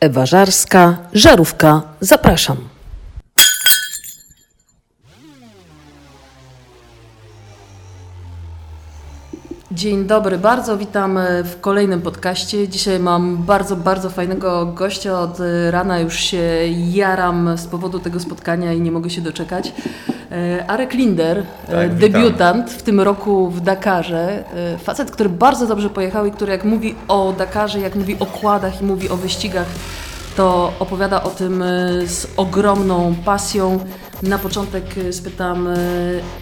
Ewa Żarska, Żarówka, zapraszam. Dzień dobry bardzo, witam w kolejnym podcaście. Dzisiaj mam bardzo, bardzo fajnego gościa. Od rana już się jaram z powodu tego spotkania i nie mogę się doczekać. E, Arek Linder, Tak, debiutant w tym roku w Dakarze. E, Facet, który bardzo dobrze pojechał i który jak mówi o Dakarze, jak mówi o kładach i mówi o wyścigach, to opowiada o tym e, z ogromną pasją. Na początek e, spytam, e,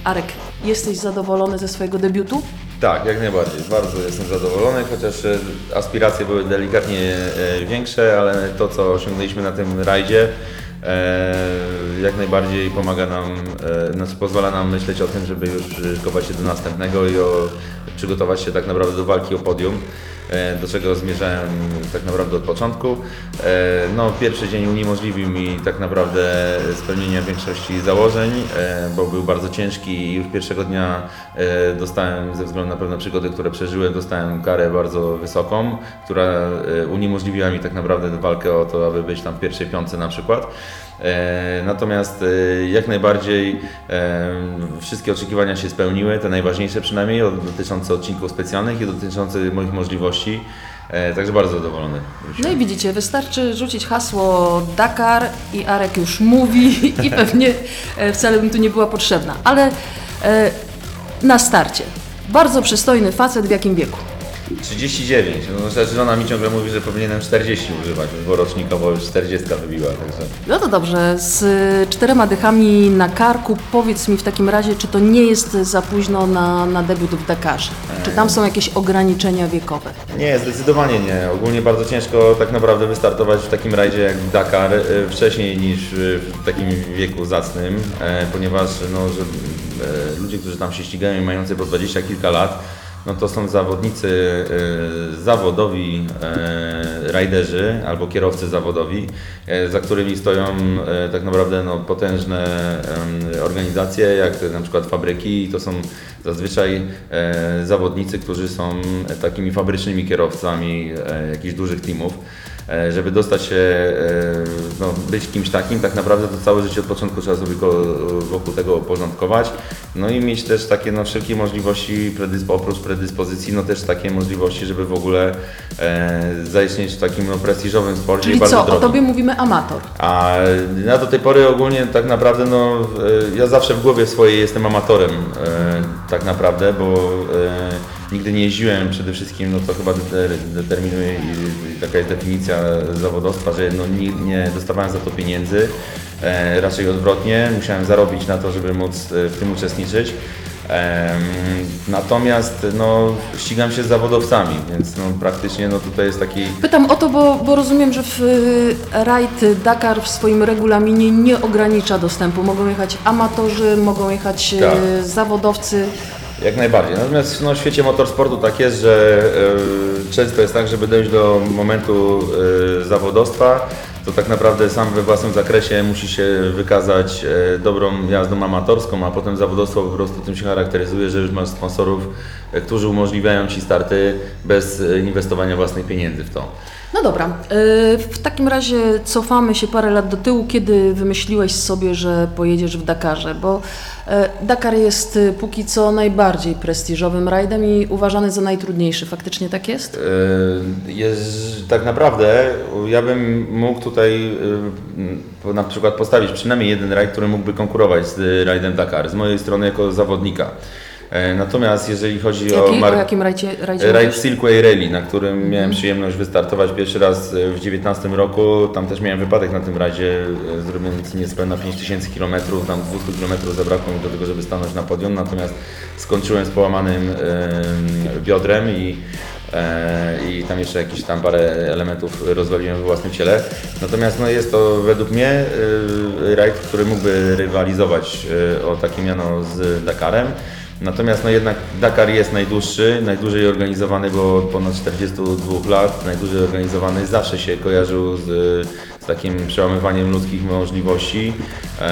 Arek, jesteś zadowolony ze swojego debiutu? Tak, jak najbardziej. Bardzo jestem zadowolony, chociaż e, aspiracje były delikatnie e, większe, ale to, co osiągnęliśmy na tym rajdzie, e, jak najbardziej pomaga nam, e, znaczy pozwala nam myśleć o tym, żeby już szykować się do następnego i o, przygotować się tak naprawdę do walki o podium. E, Do czego zmierzałem tak naprawdę od początku. E, No, pierwszy dzień uniemożliwił mi tak naprawdę spełnienie większości założeń, e, bo był bardzo ciężki i już pierwszego dnia dostałem, ze względu na pewne przygody, które przeżyłem, dostałem karę bardzo wysoką, która uniemożliwiła mi tak naprawdę walkę o to, aby być tam w pierwszej piątce na przykład. E, Natomiast e, jak najbardziej e, wszystkie oczekiwania się spełniły, te najważniejsze przynajmniej, dotyczące odcinków specjalnych i dotyczące moich możliwości. Także bardzo zadowolony. No i widzicie, wystarczy rzucić hasło Dakar i Arek już mówi i pewnie wcale bym tu nie była potrzebna. Ale na starcie. Bardzo przystojny facet w jakim wieku? 39. No, znaczy żona mi ciągle mówi, że powinienem 40 używać, bo rocznikowo już 40 wybiła. Także. No to dobrze, z e, czterema dychami na karku powiedz mi w takim razie, czy to nie jest za późno na, na debiut w Dakarze? Czy tam są jakieś ograniczenia wiekowe? Nie, zdecydowanie nie. Ogólnie bardzo ciężko tak naprawdę wystartować w takim rajdzie jak Dakar e, wcześniej niż e, w takim wieku zacnym, e, ponieważ no, że, e, ludzie, którzy tam się ścigają i mający po 20 kilka lat, no to są zawodnicy e, zawodowi e, rajderzy albo kierowcy zawodowi, e, za którymi stoją tak naprawdę no, potężne organizacje, jak na przykład fabryki to są zazwyczaj zawodnicy, którzy są takimi fabrycznymi kierowcami jakichś dużych teamów. E, Żeby dostać się, e, no, być kimś takim, tak naprawdę to całe życie od początku trzeba sobie wokół tego uporządkować. No i mieć też takie no, wszelkie możliwości, predyspo, oprócz predyspozycji, no też takie możliwości, żeby w ogóle e, zaistnieć w takim no, prestiżowym sporcie. i Czyli bardzo co, o drogim. tobie mówimy amator. A ja do tej pory ogólnie tak naprawdę, no, e, ja zawsze w głowie swojej jestem amatorem e, tak naprawdę, bo e, nigdy nie jeździłem przede wszystkim, no to chyba deter, determinuje taka jest definicja zawodowstwa, że no, nie, nie dostawałem za to pieniędzy, e, raczej odwrotnie, musiałem zarobić na to, żeby móc e, w tym uczestniczyć. Natomiast no, ścigam się z zawodowcami, więc no, praktycznie no, tutaj jest taki Pytam o to, bo, bo rozumiem, że w y, rajd Dakar w swoim regulaminie nie ogranicza dostępu. Mogą jechać amatorzy, mogą jechać y, Tak. zawodowcy. Jak najbardziej. Natomiast no, w świecie motorsportu tak jest, że e, często jest tak, żeby dojść do momentu e, zawodowstwa, to tak naprawdę sam we własnym zakresie musi się wykazać e, dobrą jazdą amatorską, a potem zawodowstwo po prostu tym się charakteryzuje, że już masz sponsorów, e, którzy umożliwiają Ci starty bez inwestowania własnych pieniędzy w to. No dobra, y, w takim razie cofamy się parę lat do tyłu, kiedy wymyśliłeś sobie, że pojedziesz w Dakarze, bo y, Dakar jest y, póki co najbardziej prestiżowym rajdem i uważany za najtrudniejszy. Faktycznie tak jest? Jest, tak naprawdę ja bym mógł tutaj na przykład postawić przynajmniej jeden rajd, który mógłby konkurować z rajdem Dakar, z mojej strony jako zawodnika. E, Natomiast jeżeli chodzi o, Jaki, o mar- jakim rajdzie, rajdzie rajd? Silkway Rally, na którym miałem przyjemność wystartować pierwszy raz e, w 19 roku, tam też miałem wypadek na tym rajdzie, e, zrobiłem niespełna 5000 km, tam 200 km zabrakło mi do tego, żeby stanąć na podium, natomiast skończyłem z połamanym e, biodrem i i tam jeszcze jakieś tam parę elementów rozwaliłem we własnym ciele. Natomiast no, jest to według mnie rajd, który mógłby rywalizować o takie miano z Dakarem. Natomiast no jednak Dakar jest najdłuższy, najdłużej organizowany, bo od ponad 42 lat, najdłużej organizowany, zawsze się kojarzył z, z takim przełamywaniem ludzkich możliwości, e,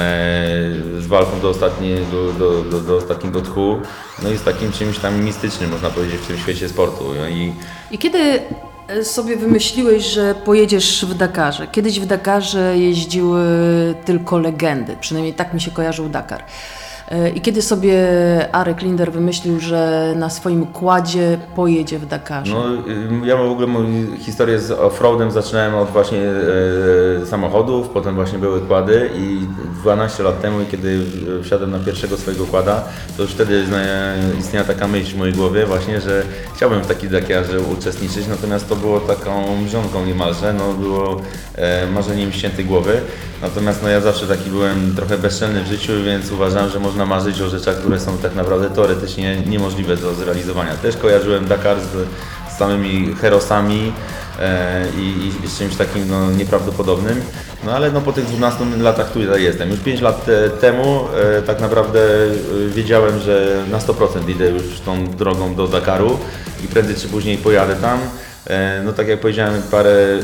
z walką do ostatniego, do, do, do ostatniego tchu, no i z takim czymś tam mistycznym, można powiedzieć, w tym świecie sportu. No i I kiedy e, sobie wymyśliłeś, że pojedziesz w Dakarze? Kiedyś w Dakarze jeździły tylko legendy, przynajmniej tak mi się kojarzył Dakar. E, I kiedy sobie Arek Linder wymyślił, że na swoim kładzie pojedzie w Dakarze? No, y, ja w ogóle moją historię z offroadem zaczynałem od właśnie e, samochodów, potem właśnie były kłady i 12 lat temu, kiedy wsiadłem na pierwszego swojego kłada, to już wtedy istniała taka myśl w mojej głowie właśnie, że chciałbym w takiej Dakarze uczestniczyć, natomiast to było taką mrzonką niemalże, no było e, marzeniem ściętej głowy, natomiast no ja zawsze taki byłem trochę bezczelny w życiu, więc uważałem, że można marzyć o rzeczach, które są tak naprawdę teoretycznie niemożliwe do zrealizowania. Też kojarzyłem Dakar z, z samymi herosami e, i, i z czymś takim no, nieprawdopodobnym. No ale no, po tych 12 latach tutaj jestem. Już 5 lat e, temu e, tak naprawdę e, wiedziałem, że na 100% idę już tą drogą do Dakaru i prędzej czy później pojadę tam. E, No tak jak powiedziałem parę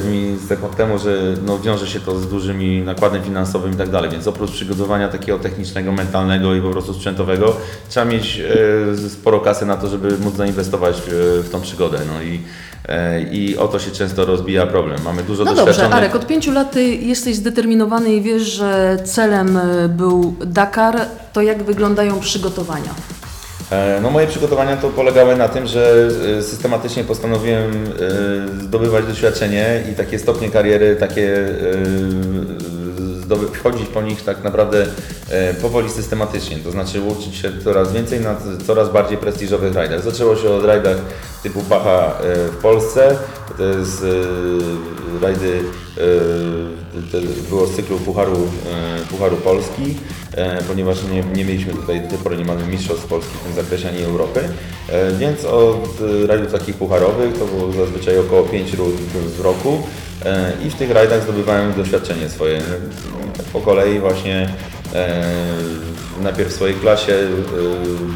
sekund temu, że no, wiąże się to z dużymi nakładem finansowym i tak dalej, więc oprócz przygotowania takiego technicznego, mentalnego i po prostu sprzętowego, trzeba mieć e, sporo kasy na to, żeby móc zainwestować w, tą przygodę. No i, e, i o to się często rozbija problem. Mamy dużo No dobrze, doświadczonych... Arek, od pięciu lat jesteś zdeterminowany i wiesz, że celem był Dakar. To jak wyglądają przygotowania? E, No moje przygotowania to polegały na tym, że e, systematycznie postanowiłem e, zdobywać doświadczenie i takie stopnie kariery, takie wchodzić po nich tak naprawdę powoli systematycznie, to znaczy uczyć się coraz więcej na coraz bardziej prestiżowych rajdach. Zaczęło się od rajdach typu Bacha w Polsce, to jest e, rajdy, e, było z cyklu Pucharu, e, Pucharu Polski, e, ponieważ nie, nie mieliśmy tutaj do tej pory nie mamy mistrzostw Polski w tym zakresie ani Europy, e, więc od e, rajdów takich pucharowych to było zazwyczaj około 5 rund w roku e, i w tych rajdach zdobywałem doświadczenie swoje. Po kolei właśnie e, najpierw w swojej klasie e,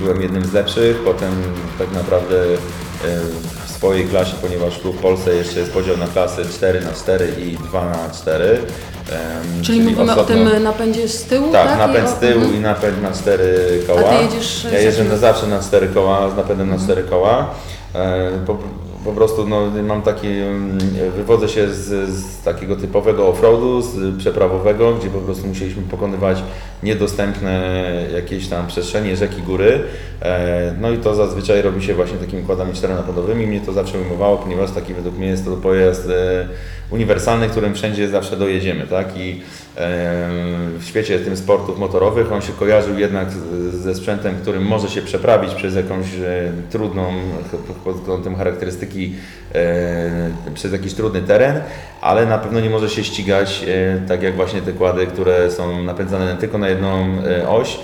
byłem jednym z lepszych, potem tak naprawdę e, swojej klasie, ponieważ tu w Polsce jeszcze jest podział na klasy 4 na 4 i 2 na 4. em, Czyli, mówimy osobno- o tym napędzie z tyłu, tak, tak? napęd z tyłu Mhm. i napęd na cztery koła. A ty jedziesz Ja jeżdżę na zawsze na cztery koła, z napędem na cztery koła. E, Po, po prostu no, mam taki, wywodzę się z, z takiego typowego offroadu, z przeprawowego, gdzie po prostu musieliśmy pokonywać niedostępne jakieś tam przestrzenie, rzeki, góry. E, No i to zazwyczaj robi się właśnie takimi kładami czteronapędowymi. Mnie to zawsze ujmowało, ponieważ taki według mnie jest to pojazd e, uniwersalny, którym wszędzie zawsze dojedziemy, tak? I w świecie tym sportów motorowych on się kojarzył jednak ze sprzętem, którym może się przeprawić przez jakąś e, trudną pod kątem charakterystyki, e, przez jakiś trudny teren, ale na pewno nie może się ścigać e, tak jak właśnie te kłady, które są napędzane tylko na jedną oś.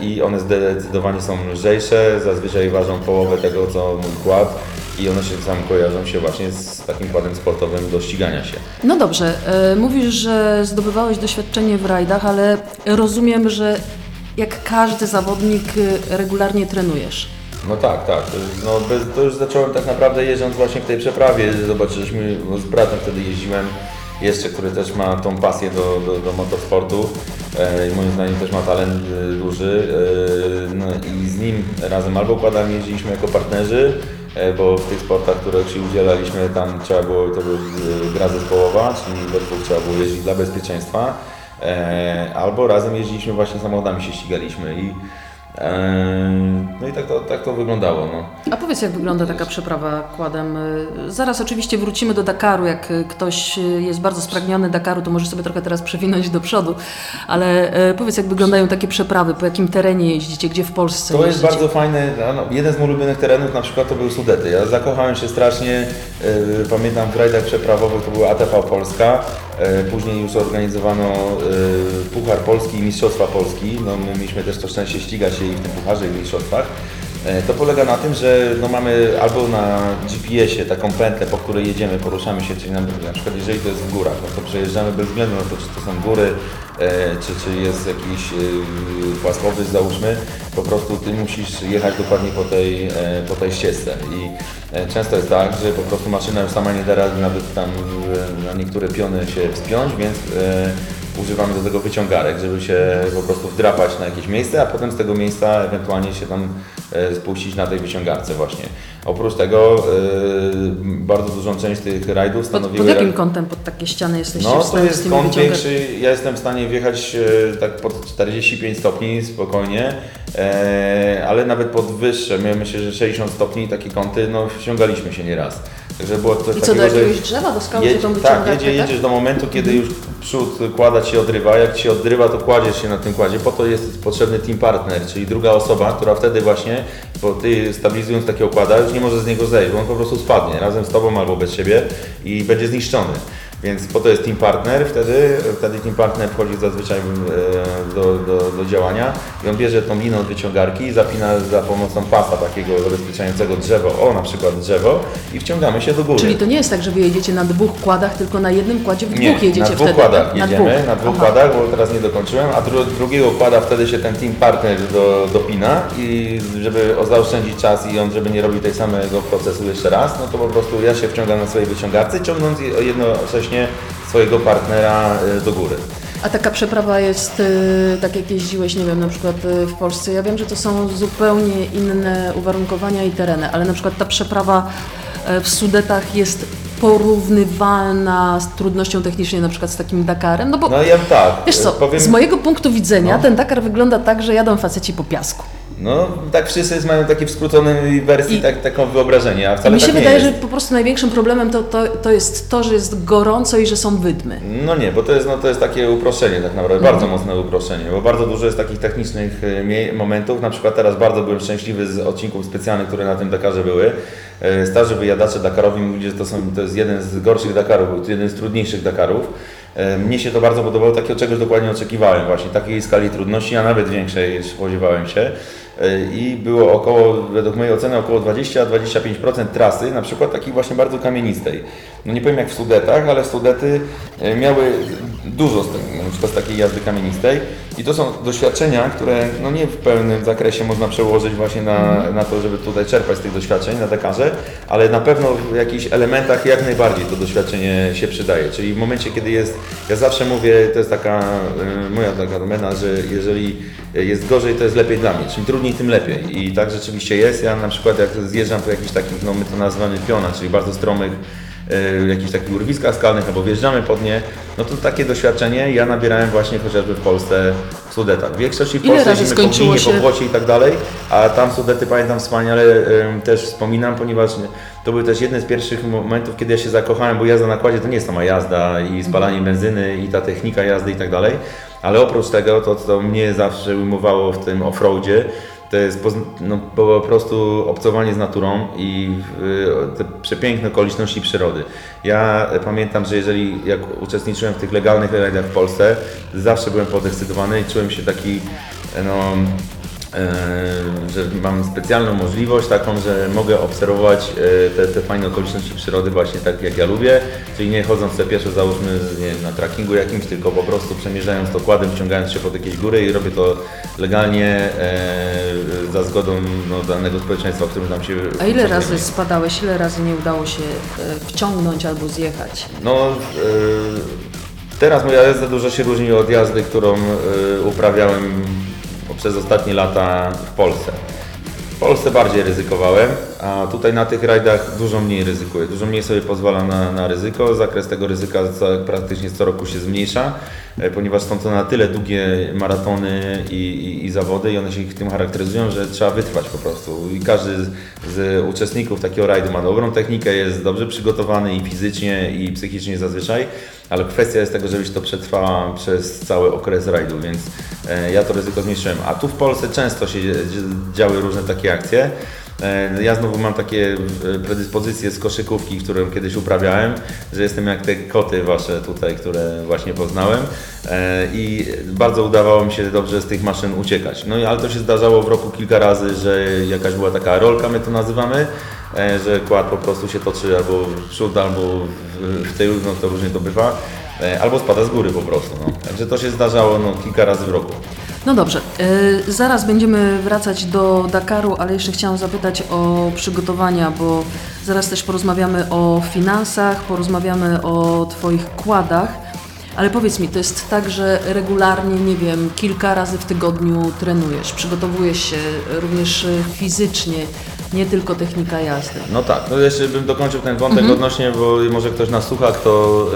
I one zdecydowanie są lżejsze, zazwyczaj ważą połowę tego co mój kład i one się sam kojarzą się właśnie z takim kładem sportowym do ścigania się. No dobrze, e, mówisz, że zdobywałeś doświadczenie w rajdach, ale rozumiem, że jak każdy zawodnik e, regularnie trenujesz. No tak, tak. To, już- no, to już zacząłem tak naprawdę jeżdżąc właśnie w tej przeprawie. Zobaczyliśmy, bo z bratem wtedy jeździłem jeszcze, który też ma tą pasję do, do, do motorsportu e, i moim zdaniem też ma talent duży. No i z nim razem albo układami jeździliśmy jako partnerzy, bo w tych sportach, których się udzielaliśmy, tam trzeba było, to była e, gra zespołowa, czyli we dwóch trzeba było jeździć dla bezpieczeństwa. E, albo razem jeździliśmy właśnie samochodami się ścigaliśmy i No i tak to, tak to wyglądało. No. A powiedz, jak wygląda taka przeprawa kładem? Zaraz oczywiście wrócimy do Dakaru. Jak ktoś jest bardzo spragniony Dakaru, to może sobie trochę teraz przewinąć do przodu. Ale e, powiedz, jak wyglądają takie przeprawy, po jakim terenie jeździcie, gdzie w Polsce To jest jeździcie? bardzo fajne. no, no, jeden z moich ulubionych terenów na przykład to był Sudety. Ja zakochałem się strasznie. e, pamiętam w rajdach przeprawowych to była ATV Polska. E, później już organizowano e, Puchar Polski i Mistrzostwa Polski. No, my mieliśmy też to szczęście ścigać się i w tym pucharze i w mistrzostwach. E, To polega na tym, że no mamy albo na GPS-ie taką pętlę, po której jedziemy, poruszamy się, czyli na, na przykład jeżeli to jest w górach, no to przejeżdżamy bez względu na to, czy to są góry, e, czy, czy jest jakiś e, płaskowyż załóżmy, po prostu Ty musisz jechać dokładnie po tej, e, po tej ścieżce. I e, często jest tak, że po prostu maszyna już sama nie da rady nawet tam e, na niektóre piony się wspiąć, więc e, używamy do tego wyciągarek, żeby się po prostu wdrapać na jakieś miejsce, a potem z tego miejsca ewentualnie się tam e, spuścić na tej wyciągarce właśnie. Oprócz tego e, bardzo dużą część tych rajdów Pod, stanowiły... pod jakim kątem pod takie ściany jesteście? No w to stanie z jest kąt wyciągać? większy, ja jestem w stanie wjechać e, tak pod 45 stopni spokojnie, e, ale nawet pod wyższe, my myślę, że 60 stopni takie kąty, no wciągaliśmy się nieraz. Także było coś I co, do takiego, że jakiegoś drzewa, do skały się jedź, tą tak, jedzie, jedziesz do momentu, kiedy już przód kłada ci odrywa, jak ci odrywa, to kładziesz się na tym kładzie, po to jest potrzebny team partner, czyli druga osoba, która wtedy właśnie, bo ty stabilizując takiego kłada, nie może z niego zejść, bo on po prostu spadnie razem z tobą albo bez siebie i będzie zniszczony. Więc po to jest team partner, wtedy, wtedy team partner wchodzi zazwyczaj e, do, do, do działania i on bierze tą linę od wyciągarki i zapina za pomocą pasa takiego zabezpieczającego drzewo, o na przykład drzewo i wciągamy się do góry. Czyli to nie jest tak, że wy jedziecie na dwóch kładach, tylko na jednym kładzie w dwóch Nie, jedziecie na dwóch wtedy. kładach tak? jedziemy, na dwóch Aha. kładach, bo teraz nie dokończyłem, a dru, drugiego kłada wtedy się ten team partner do, dopina i żeby zaoszczędzić czas i on, żeby nie robił tej samego procesu jeszcze raz, no to po prostu ja się wciągam na swojej wyciągarce, ciągnąc je- jednocześnie swojego partnera y, do góry. A taka przeprawa jest, y, tak jak jeździłeś, nie wiem, na przykład y, w Polsce, ja wiem, że to są zupełnie inne uwarunkowania i tereny, ale na przykład ta przeprawa y, w Sudetach jest porównywalna z trudnością technicznie na przykład z takim Dakarem, no bo No ja tak, wiesz co, y, powiem, z mojego punktu widzenia No. ten Dakar wygląda tak, że jadą faceci po piasku. No tak wszyscy mają takie w skróconej wersji I- tak, taką wyobrażenie, a wcale mi się tak wydaje, że po prostu największym problemem to, to, to jest to, że jest gorąco i że są wydmy. No nie, bo to jest, no, to jest takie uproszczenie tak naprawdę, Mhm. bardzo mocne uproszczenie, bo bardzo dużo jest takich technicznych e, momentów, na przykład teraz bardzo byłem szczęśliwy z odcinków specjalnych, które na tym Dakarze były. E, Starzy wyjadacze Dakarowi mówili, że to, są, to jest jeden z gorszych Dakarów, jeden z trudniejszych Dakarów. E, Mnie się to bardzo podobało, takiego czegoś dokładnie oczekiwałem właśnie, takiej skali trudności, a nawet większej spodziewałem się. E, I było około, według mojej oceny, około 20-25% trasy, na przykład takiej właśnie bardzo kamienistej. No nie powiem jak w Sudetach, ale Sudety e, miały dużo z, z takiej jazdy kamienistej i to są doświadczenia, które no nie w pełnym zakresie można przełożyć właśnie na, na to, żeby tutaj czerpać z tych doświadczeń na Dakarze, ale na pewno w jakichś elementach jak najbardziej to doświadczenie się przydaje. Czyli w momencie, kiedy jest, ja zawsze mówię, to jest taka e, moja taka domena, że jeżeli jest gorzej, to jest lepiej dla mnie. Czym trudniej, tym lepiej. I tak rzeczywiście jest. Ja na przykład jak zjeżdżam po jakichś takich, no my to nazywamy piona, czyli bardzo stromych jakichś takich urwiskach skalnych albo wjeżdżamy pod nie, no to takie doświadczenie ja nabierałem właśnie chociażby w Polsce w Sudetach. W większości w Ile Polsce jeździmy po Gminie, po Płocie i tak dalej, a tam Sudety pamiętam wspaniale też wspominam, ponieważ to były też jedne z pierwszych momentów, kiedy ja się zakochałem, bo jazda na kładzie to nie jest sama jazda i spalanie benzyny i ta technika jazdy i tak dalej, ale oprócz tego to, co mnie zawsze ujmowało w tym offroadzie, to jest pozn- no, po prostu obcowanie z naturą i y, te przepiękne okoliczności przyrody. Ja e, pamiętam, że jeżeli jak uczestniczyłem w tych legalnych rajdach w Polsce, zawsze byłem podekscytowany i czułem się taki e, no, e, że mam specjalną możliwość taką, że mogę obserwować e, te, te fajne okoliczności przyrody właśnie tak jak ja lubię, czyli nie chodząc sobie pieszo załóżmy nie wiem, na trekkingu jakimś, tylko po prostu przemierzając to kładem, wciągając się pod jakieś góry i robię to legalnie e, za zgodą no, danego społeczeństwa, w którym tam się A ile razy spadałeś, ile razy nie udało się e, wciągnąć albo zjechać? No, e, teraz moja jazda dużo się różni od jazdy, którą e, uprawiałem przez ostatnie lata w Polsce. W Polsce bardziej ryzykowałem, a tutaj na tych rajdach dużo mniej ryzykuję. Dużo mniej sobie pozwala na, na ryzyko. Zakres tego ryzyka praktycznie co roku się zmniejsza, e, ponieważ są to na tyle długie maratony i, i, i zawody i one się tym charakteryzują, że trzeba wytrwać po prostu. I każdy z, z uczestników takiego rajdu ma dobrą technikę, jest dobrze przygotowany i fizycznie, i psychicznie zazwyczaj, ale kwestia jest tego, żebyś to przetrwała przez cały okres rajdu, więc e, ja to ryzyko zmniejszyłem. A tu w Polsce często się działy różne takie akcje. E, Ja znowu mam takie e, predyspozycje z koszykówki, którą kiedyś uprawiałem, że jestem jak te koty wasze tutaj, które właśnie poznałem E, i bardzo udawało mi się dobrze z tych maszyn uciekać. No ale to się zdarzało w roku kilka razy, że jakaś była taka rolka, my to nazywamy, że kład po prostu się toczy albo w przód, albo w, tył, no to różnie to bywa, albo spada z góry po prostu. No. Także to się zdarzało no, kilka razy w roku. No dobrze, e, zaraz będziemy wracać do Dakaru, ale jeszcze chciałam zapytać o przygotowania, bo zaraz też porozmawiamy o finansach, porozmawiamy o Twoich kładach. Ale powiedz mi, to jest tak, że regularnie, nie wiem, kilka razy w tygodniu trenujesz, przygotowujesz się również e, fizycznie, nie tylko technika jazdy. No tak, no jeszcze bym dokończył ten wątek odnośnie, bo może ktoś nas słucha, kto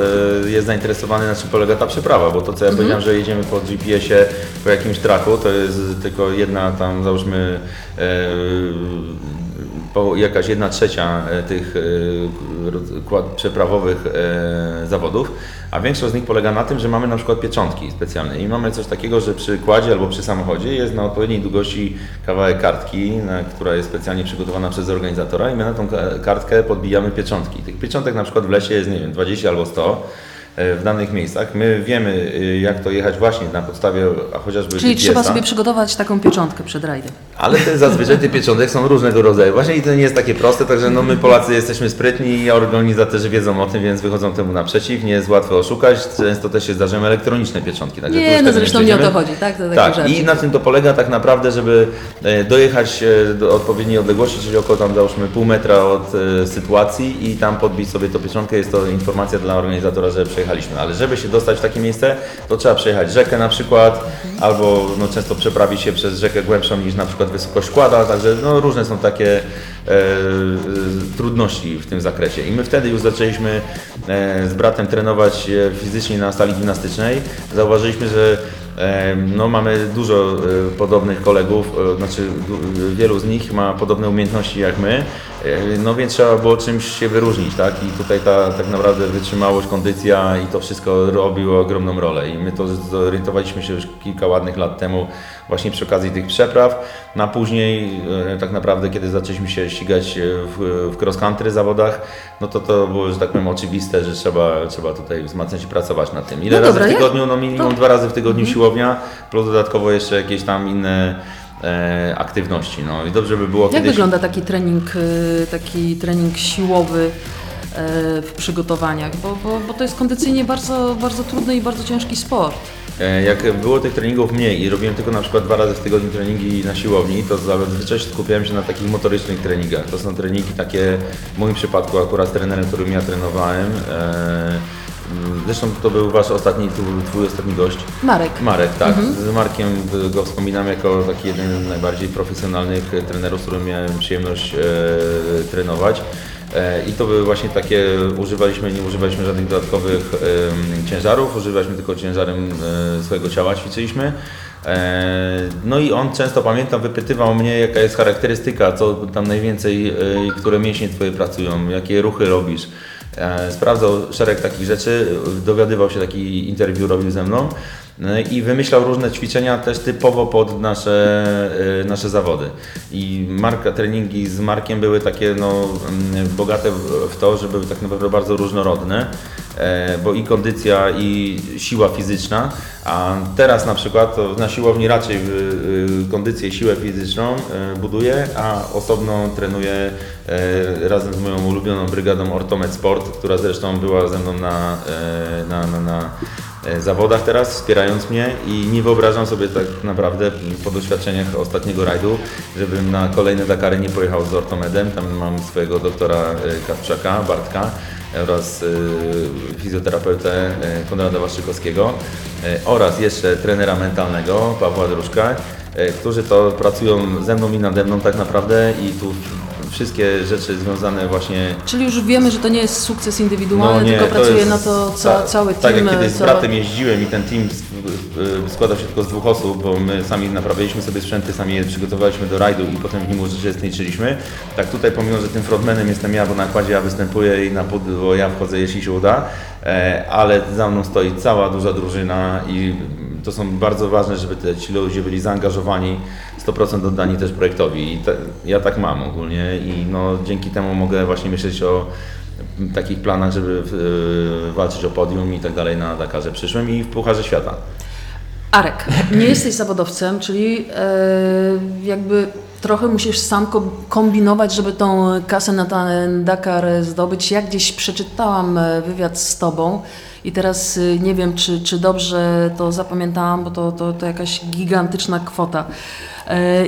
e, jest zainteresowany na czym polega ta przeprawa, bo to co ja powiedziałem, że jedziemy po GPS-ie, po jakimś traku, to jest tylko jedna tam załóżmy e, jakaś jedna trzecia e, tych e, przeprawowych e, zawodów, a większość z nich polega na tym, że mamy na przykład pieczątki specjalne i mamy coś takiego, że przy kładzie albo przy samochodzie jest na odpowiedniej długości kawałek kartki, która jest specjalnie przygotowana przez organizatora i my na tą ka- kartkę podbijamy pieczątki. Tych pieczątek na przykład w lesie jest, nie wiem, 20 albo 100 e, w danych miejscach. My wiemy, y, jak to jechać właśnie na podstawie a chociażby Czyli GPS-a. trzeba sobie przygotować taką pieczątkę przed rajdem. Ale te, zazwyczaj te pieczątek są różnego rodzaju. Właśnie i to nie jest takie proste, także no my Polacy jesteśmy sprytni i organizatorzy wiedzą o tym, więc wychodzą temu naprzeciw. Nie jest łatwo oszukać. Często też się zdarzają elektroniczne pieczątki. Także Nie, no zresztą nie o to chodzi, tak? To Tak, żarcik. i na tym to polega tak naprawdę, żeby e, dojechać e, do odpowiedniej odległości, czyli około tam załóżmy pół metra od e, sytuacji i tam podbić sobie tą pieczątkę. Jest to informacja dla organizatora, że Ale żeby się dostać w takie miejsce, to trzeba przejechać rzekę na przykład, albo no, często przeprawić się przez rzekę głębszą niż na przykład wysokość kłada, także no, różne są takie e, e, trudności w tym zakresie. I my wtedy już zaczęliśmy e, z bratem trenować e, fizycznie na sali gimnastycznej. Zauważyliśmy, że No, mamy dużo e, podobnych kolegów, e, znaczy du- wielu z nich ma podobne umiejętności jak my, e, no więc trzeba było czymś się wyróżnić, tak? I tutaj ta tak naprawdę wytrzymałość, kondycja i to wszystko robiło ogromną rolę. I my to zorientowaliśmy się już kilka ładnych lat temu właśnie przy okazji tych przepraw. No, a później e, tak naprawdę, kiedy zaczęliśmy się ścigać e, w, w cross country zawodach, no to to było, że tak powiem, oczywiste, że trzeba, trzeba tutaj wzmacniać i pracować nad tym. Ile No razy dobra, w tygodniu? No minimum to- dwa razy w tygodniu siłownia, plus dodatkowo jeszcze jakieś tam inne e, aktywności. No i dobrze by było Jak kiedyś... wygląda taki trening, y, taki trening siłowy w przygotowaniach? Bo, bo, bo to jest kondycyjnie bardzo, bardzo trudny i bardzo ciężki sport. E, Jak było tych treningów mniej i robiłem tylko na przykład dwa razy w tygodniu treningi na siłowni, to zazwyczaj skupiałem się na takich motorycznych treningach. To są treningi takie, w moim przypadku akurat z trenerem, którym ja trenowałem. e, Zresztą to był wasz ostatni, to był twój ostatni gość. Marek. Marek, tak. Z Markiem go wspominam jako taki jeden z najbardziej profesjonalnych trenerów, z którym miałem przyjemność e, trenować. E, I to były właśnie takie, używaliśmy, nie używaliśmy żadnych dodatkowych ciężarów, używaliśmy tylko ciężarem e, swojego ciała, ćwiczyliśmy. E, No i on często, pamiętam, wypytywał mnie, jaka jest charakterystyka, co tam najwięcej, które mięśnie Twoje pracują, jakie ruchy robisz. Sprawdzał szereg takich rzeczy, dowiadywał się, taki interwiu robił ze mną i wymyślał różne ćwiczenia też typowo pod nasze, e, nasze zawody. I Marka, treningi z Markiem były takie no, mm, bogate w- to, że były tak naprawdę bardzo różnorodne, e, bo i kondycja i siła fizyczna, a teraz na przykład na siłowni raczej y, kondycję i siłę fizyczną buduję, a osobno trenuję e, razem z moją ulubioną brygadą Ortomed Sport, która zresztą była ze mną na, e, na, na, na e, zawodach teraz, wspierając mnie i nie wyobrażam sobie tak naprawdę po doświadczeniach ostatniego rajdu, żebym na kolejne Dakary nie pojechał z Ortomedem. Tam mam swojego doktora e, Kawczaka, Bartka oraz e, fizjoterapeutę e, Konrada Waszczykowskiego e, oraz jeszcze trenera mentalnego Pawła Druszka, e, którzy to pracują ze mną i nade mną tak naprawdę i tu wszystkie rzeczy związane właśnie Czyli już wiemy, że to nie jest sukces indywidualny, No nie, tylko to pracuje jest na to ca, ta- cały team. Tak jak kiedyś z bratem jeździłem i ten team składał się tylko z dwóch osób, bo my sami naprawiliśmy sobie sprzęty, sami je przygotowaliśmy do rajdu i potem w nim uczestniczyliśmy. Tak tutaj pomimo, że tym frontmanem jestem ja, bo na nakładzie ja występuję i na pudło ja wchodzę, jeśli się uda, e, ale za mną stoi cała duża drużyna i to są bardzo ważne, żeby te, ci ludzie byli zaangażowani, 100% oddani też projektowi. I te, ja tak mam ogólnie i no, dzięki temu mogę właśnie myśleć o takich planach, żeby y, walczyć o podium i tak dalej na Dakarze przyszłym i w Pucharze Świata. Arek, nie jesteś zawodowcem, czyli e, jakby trochę musisz sam ko- kombinować, żeby tą kasę na ten Dakar zdobyć. Ja gdzieś przeczytałam e, wywiad z Tobą i teraz e, nie wiem, czy, czy dobrze to zapamiętałam, bo to, to, to jakaś gigantyczna kwota. E,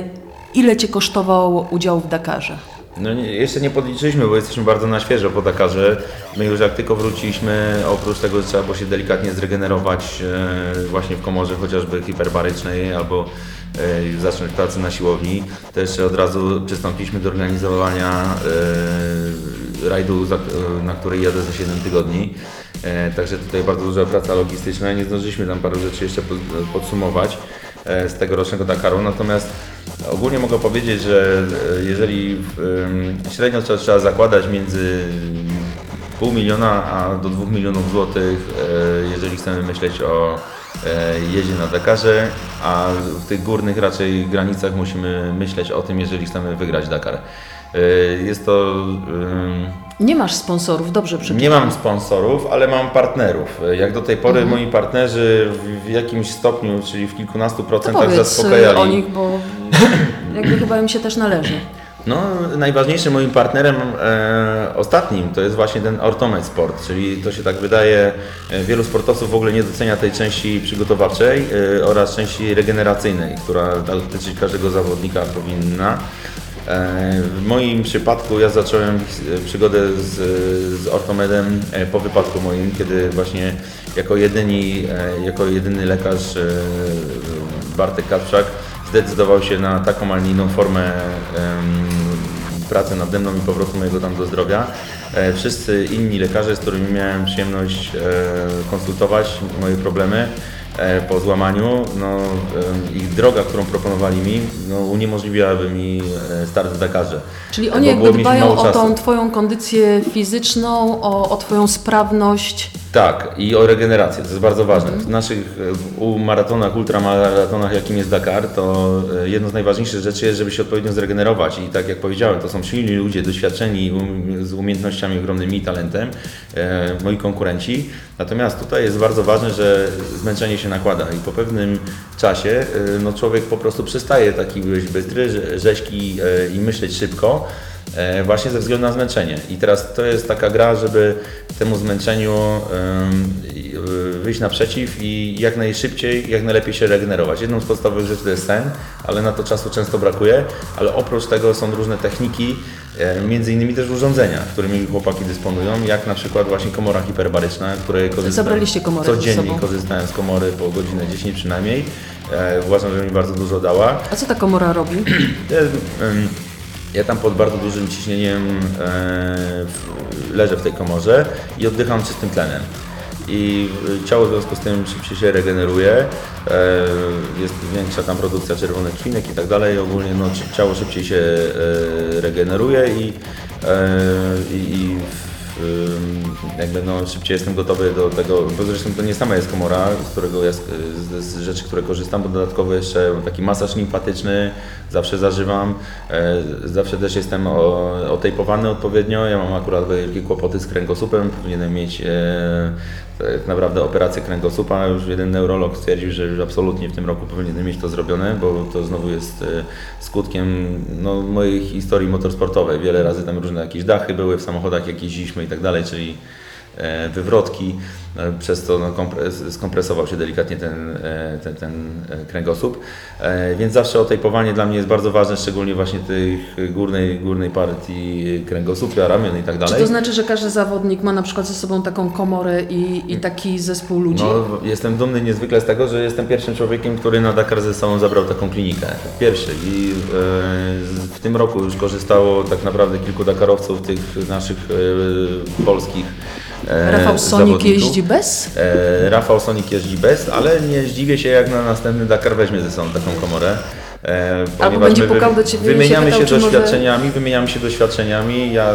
ile Cię kosztował udział w Dakarze? No nie, jeszcze nie podliczyliśmy, bo jesteśmy bardzo na świeżo po Dakarze. My już jak tylko wróciliśmy, oprócz tego, że trzeba było się delikatnie zregenerować e, właśnie w komorze chociażby hiperbarycznej albo e, zacząć pracę na siłowni, to jeszcze od razu przystąpiliśmy do organizowania e, rajdu, na który jadę za 7 tygodni. E, także tutaj bardzo duża praca logistyczna. Nie zdążyliśmy tam paru rzeczy jeszcze pod, podsumować e, z tegorocznego Dakaru. Natomiast ogólnie mogę powiedzieć, że e, jeżeli średnio trzeba, zakładać między pół miliona a do dwóch milionów złotych, jeżeli chcemy myśleć o jeździe na Dakarze, a w tych górnych raczej granicach musimy myśleć o tym, jeżeli chcemy wygrać Dakar. Jest to Nie masz sponsorów, dobrze przeczytałam. nie mam sponsorów, ale mam partnerów. Jak do tej pory Mhm. moi partnerzy w, jakimś stopniu, czyli w kilkunastu To procentach powiedz zaspokajali. o nich, bo jakby chyba im się też należy. No, najważniejszym moim partnerem e, ostatnim to jest właśnie ten Ortomed Sport, czyli to się tak wydaje, e, wielu sportowców w ogóle nie docenia tej części przygotowawczej e, oraz części regeneracyjnej, która dotyczyć każdego zawodnika powinna. W moim przypadku ja zacząłem przygodę z, z ortomedem e, po wypadku moim, kiedy właśnie jako, jedyni, e, jako jedyny lekarz e, Bartek Kaczak zdecydował się na taką, a inną formę pracy nade mną i powrotu mojego tam do zdrowia. Wszyscy inni lekarze, z którymi miałem przyjemność konsultować moje problemy po złamaniu, no, ich droga, którą proponowali mi, no, uniemożliwiałaby mi e, start w Dakarze. Czyli oni jakby dbają o czasu. tą Twoją kondycję fizyczną, o, o Twoją sprawność. Tak, i o regenerację, to jest bardzo ważne. W naszych u maratonach, ultramaratonach, jakim jest Dakar, to e, jedno z najważniejszych rzeczy jest, żeby się odpowiednio zregenerować. I tak jak powiedziałem, to są silni ludzie, doświadczeni, um, z umiejętnościami ogromnymi talentem, e, moi konkurenci. Natomiast tutaj jest bardzo ważne, że zmęczenie się nakłada i po pewnym czasie e, no, człowiek po prostu przestaje taki być bystry, rze- rzeźki i myśleć szybko. E, właśnie ze względu na zmęczenie. I teraz to jest taka gra, żeby temu zmęczeniu y, wyjść naprzeciw i jak najszybciej, jak najlepiej się regenerować. Jedną z podstawowych rzeczy to jest sen, ale na to czasu często brakuje, ale oprócz tego są różne techniki, e, między innymi też urządzenia, którymi chłopaki dysponują, jak na przykład właśnie komora hiperbaryczna, której korzystam Zabraliście komorę codziennie korzystałem z komory po godzinę 10 przynajmniej. E, uważam, że mi bardzo dużo dała. A co ta komora robi? Ja, tam pod bardzo dużym ciśnieniem e, leżę w tej komorze i oddycham czystym tlenem. I e, ciało w związku z tym szybciej się regeneruje, e, jest większa tam produkcja czerwonych krwinek i tak dalej. Ogólnie no, ci- ciało szybciej się regeneruje i, i, i jakby no, szybciej jestem gotowy do tego, bo zresztą to nie sama jest komora, z którego ja z, z, rzeczy, które korzystam, bo dodatkowo jeszcze taki masaż limfatyczny, zawsze zażywam, e, zawsze też jestem otejpowany odpowiednio, ja mam akurat wielkie kłopoty z kręgosłupem, powinienem mieć e, tak naprawdę operację kręgosłupa, już jeden neurolog stwierdził, że już absolutnie w tym roku powinienem mieć to zrobione, bo to znowu jest e, skutkiem no, mojej historii motorsportowej. Wiele razy tam różne jakieś dachy były w samochodach, jak jeździliśmy i tak dalej, czyli wywrotki, e, przez to no, kompres, skompresował się delikatnie ten, e, ten, ten e, kręgosłup. E, Więc zawsze otejpowanie dla mnie jest bardzo ważne, szczególnie właśnie tej górnej, górnej partii kręgosłupia, ramion i tak Czy dalej. to znaczy, że każdy zawodnik ma na przykład ze sobą taką komorę i, i taki zespół ludzi? No, jestem dumny niezwykle z tego, że jestem pierwszym człowiekiem, który na Dakar ze sobą zabrał taką klinikę. Pierwszy. I e, w tym roku już korzystało tak naprawdę kilku Dakarowców, tych naszych e, polskich e, Rafał Sonik jeździ bez? E, Rafał Sonik jeździ bez, ale nie zdziwię się jak na następny Dakar weźmie ze sobą taką komorę. E, ponieważ będzie pukał do ciebie i się Wymieniamy pytał, się czy może- doświadczeniami, wymieniamy się doświadczeniami. Ja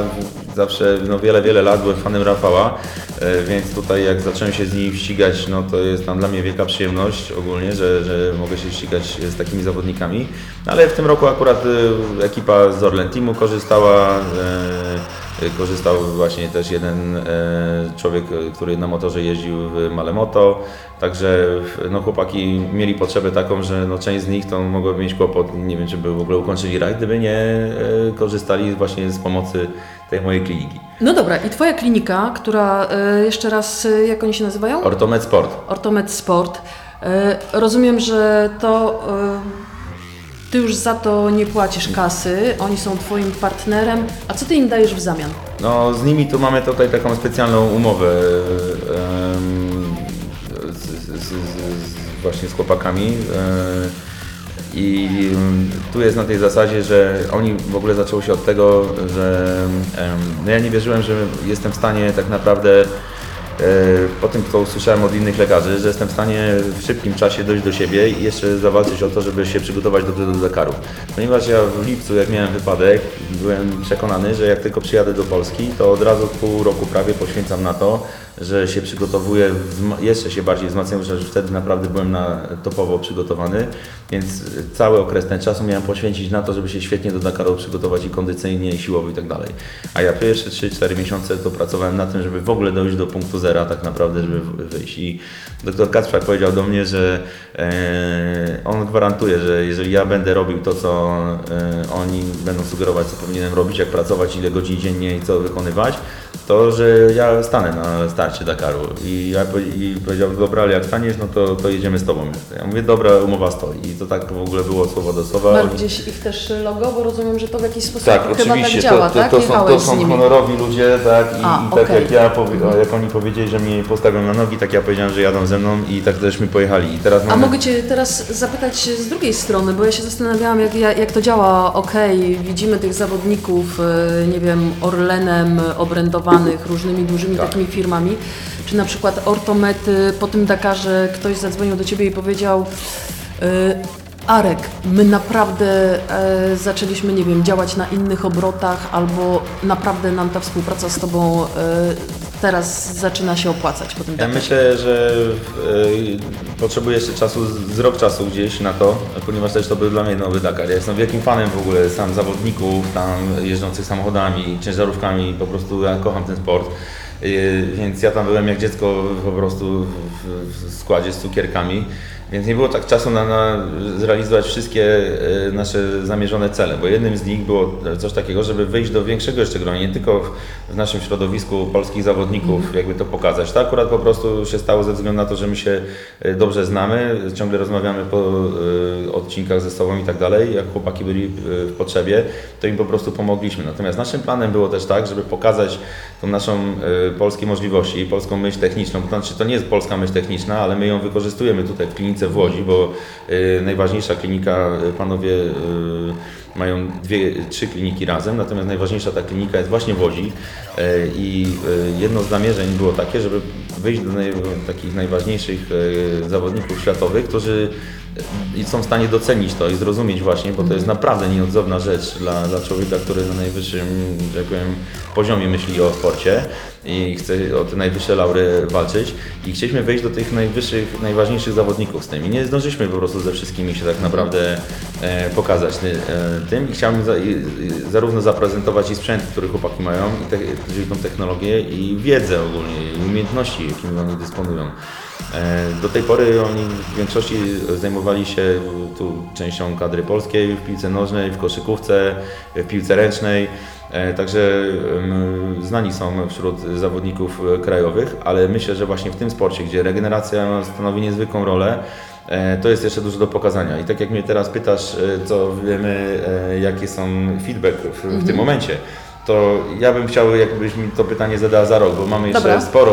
zawsze no, wiele, wiele lat byłem fanem Rafała, e, więc tutaj jak zacząłem się z nim ścigać, no to jest tam dla mnie wielka przyjemność ogólnie, że, że mogę się ścigać z takimi zawodnikami. Ale w tym roku akurat e, ekipa z Orlen Teamu korzystała. E, Korzystał właśnie też jeden e, człowiek, e, który na motorze jeździł w Malemoto. Także no, chłopaki mieli potrzebę taką, że no, część z nich to mogłaby mieć kłopot, nie wiem czy by w ogóle ukończyli rajd, gdyby nie e, korzystali właśnie z pomocy tej mojej kliniki. No dobra, i Twoja klinika, która e, jeszcze raz, jak oni się nazywają? Ortomed Sport. Ortomed Sport. Rozumiem, że to Ty już za to nie płacisz kasy, oni są twoim partnerem, a co ty im dajesz w zamian? No z nimi tu mamy tutaj taką specjalną umowę z, z, z, z, właśnie z chłopakami. e, I mm, tu jest na tej zasadzie, że oni w ogóle zaczęło się od tego, że no ja nie wierzyłem, że jestem w stanie tak naprawdę po tym, co usłyszałem od innych lekarzy, że jestem w stanie w szybkim czasie dojść do siebie i jeszcze zawalczyć o to, żeby się przygotować dobrze do Dakaru. Ponieważ ja w lipcu, jak miałem wypadek, byłem przekonany, że jak tylko przyjadę do Polski, to od razu pół roku prawie poświęcam na to, że się przygotowuję, jeszcze się bardziej wzmacniam, że wtedy naprawdę byłem na topowo przygotowany, więc cały okres ten czasu miałem poświęcić na to, żeby się świetnie do Dakaru przygotować i kondycyjnie, i siłowo i tak dalej. A ja pierwsze 3-4 miesiące to pracowałem na tym, żeby w ogóle dojść do punktu zera tak naprawdę, żeby wyjść. I doktor Kacprzak powiedział do mnie, że e, on gwarantuje, że jeżeli ja będę robił to, co e, oni będą sugerować, co powinienem robić, jak pracować, ile godzin dziennie i co wykonywać, to że ja stanę na starcie Dakaru. I ja i powiedział, dobra, ale jak staniesz, no to, to jedziemy z Tobą. Ja mówię, dobra, umowa stoi. I to tak w ogóle było słowo do słowa. Masz gdzieś ich też logo, bo rozumiem, że to w jakiś sposób tak, chyba oczywiście, tak działa, to, to, tak? to, są, to są honorowi ludzie, tak, i, A, i tak okej. jak ja, jak oni powiedzieli, że mnie postawią na nogi, tak ja powiedziałem, że jadą ze mną i tak żeśmy pojechali. I teraz A mamy... mogę Cię teraz zapytać z drugiej strony, bo ja się zastanawiałam, jak, jak to działa. Okej, widzimy tych zawodników, e, nie wiem, Orlenem różnymi dużymi Tak. takimi firmami. Czy na przykład Ortomety po tym Dakarze ktoś zadzwonił do Ciebie i powiedział e, Arek, my naprawdę e, zaczęliśmy, nie wiem, działać na innych obrotach albo naprawdę nam ta współpraca z Tobą e, teraz zaczyna się opłacać po tym Ja myślę, że e, potrzebuję jeszcze czasu, z- rok czasu gdzieś na to, ponieważ też to był dla mnie nowy Dakar. Ja jestem wielkim fanem w ogóle sam zawodników, tam jeżdżących samochodami, ciężarówkami, po prostu ja kocham ten sport. E, Więc ja tam byłem jak dziecko po prostu w, w składzie z cukierkami. Więc nie było tak czasu na, na zrealizować wszystkie e, nasze zamierzone cele, bo jednym z nich było coś takiego, żeby wyjść do większego jeszcze grona, nie tylko w, w naszym środowisku polskich zawodników, jakby to pokazać. To akurat po prostu się stało ze względu na to, że my się e, dobrze znamy, ciągle rozmawiamy po e, odcinkach ze sobą i tak dalej. Jak chłopaki byli w potrzebie, to im po prostu pomogliśmy. Natomiast naszym planem było też tak, żeby pokazać tą naszą polskie możliwości, polską myśl techniczną, to znaczy to nie jest polska myśl techniczna, ale my ją wykorzystujemy tutaj w klinice w Łodzi, bo e, najważniejsza klinika, e, panowie e, mają dwie, trzy kliniki razem, natomiast najważniejsza ta klinika jest właśnie w Łodzi i jedno z zamierzeń było takie, żeby wyjść do naj, takich najważniejszych zawodników światowych, którzy i są w stanie docenić to i zrozumieć właśnie, bo to jest naprawdę nieodzowna rzecz dla, dla człowieka, który na najwyższym, że tak powiem, poziomie myśli o sporcie i chce o te najwyższe laury walczyć. I chcieliśmy wejść do tych najwyższych, najważniejszych zawodników z tym. I nie zdążyliśmy po prostu ze wszystkimi się tak naprawdę e, pokazać ty, e, tym. I chciałem za, i, i, zarówno zaprezentować i sprzęt, który chłopaki mają, i te, czyli tą technologię i wiedzę ogólnie i umiejętności, jakimi oni dysponują. E, Do tej pory oni w większości zajmowali się tu częścią kadry polskiej w piłce nożnej, w koszykówce, w piłce ręcznej. E, Także znani są wśród zawodników krajowych, ale myślę, że właśnie w tym sporcie, gdzie regeneracja stanowi niezwykłą rolę, e, to jest jeszcze dużo do pokazania. I tak jak mnie teraz pytasz, co wiemy, jakie są feedback w, w tym momencie, to ja bym chciał, jakbyś mi to pytanie zadała za rok, bo mamy jeszcze Dobra. sporo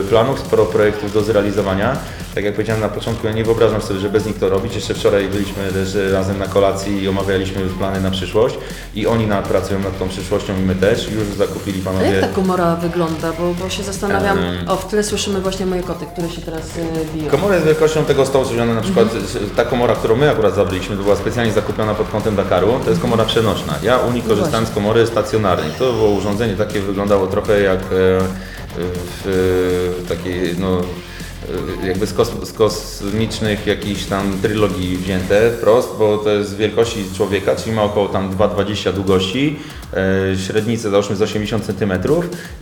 e, planów, sporo projektów do zrealizowania. Tak jak powiedziałem na początku, ja nie wyobrażam sobie, że bez nich to robić. Jeszcze wczoraj byliśmy też razem na kolacji i omawialiśmy już plany na przyszłość i oni na, pracują nad tą przyszłością i my też. Już zakupili A panowie. jak ta komora wygląda? Bo, bo się zastanawiam. Em. O, w tle słyszymy właśnie moje koty, które się teraz e, biją. Komora jest wielkością tego stołu, czyli ona na przykład, ta komora, którą my akurat zabraliśmy, to była specjalnie zakupiona pod kątem Dakaru, to jest komora przenośna. Ja u nich No korzystałem z komory stacjonarnej. To było urządzenie takie, wyglądało trochę jak e, w e, takiej, no, jakby z, kos, z kosmicznych jakichś tam trylogii wzięte wprost, bo to jest wielkości człowieka, czyli ma około tam 2,20 długości, e, średnicę załóżmy z 80 cm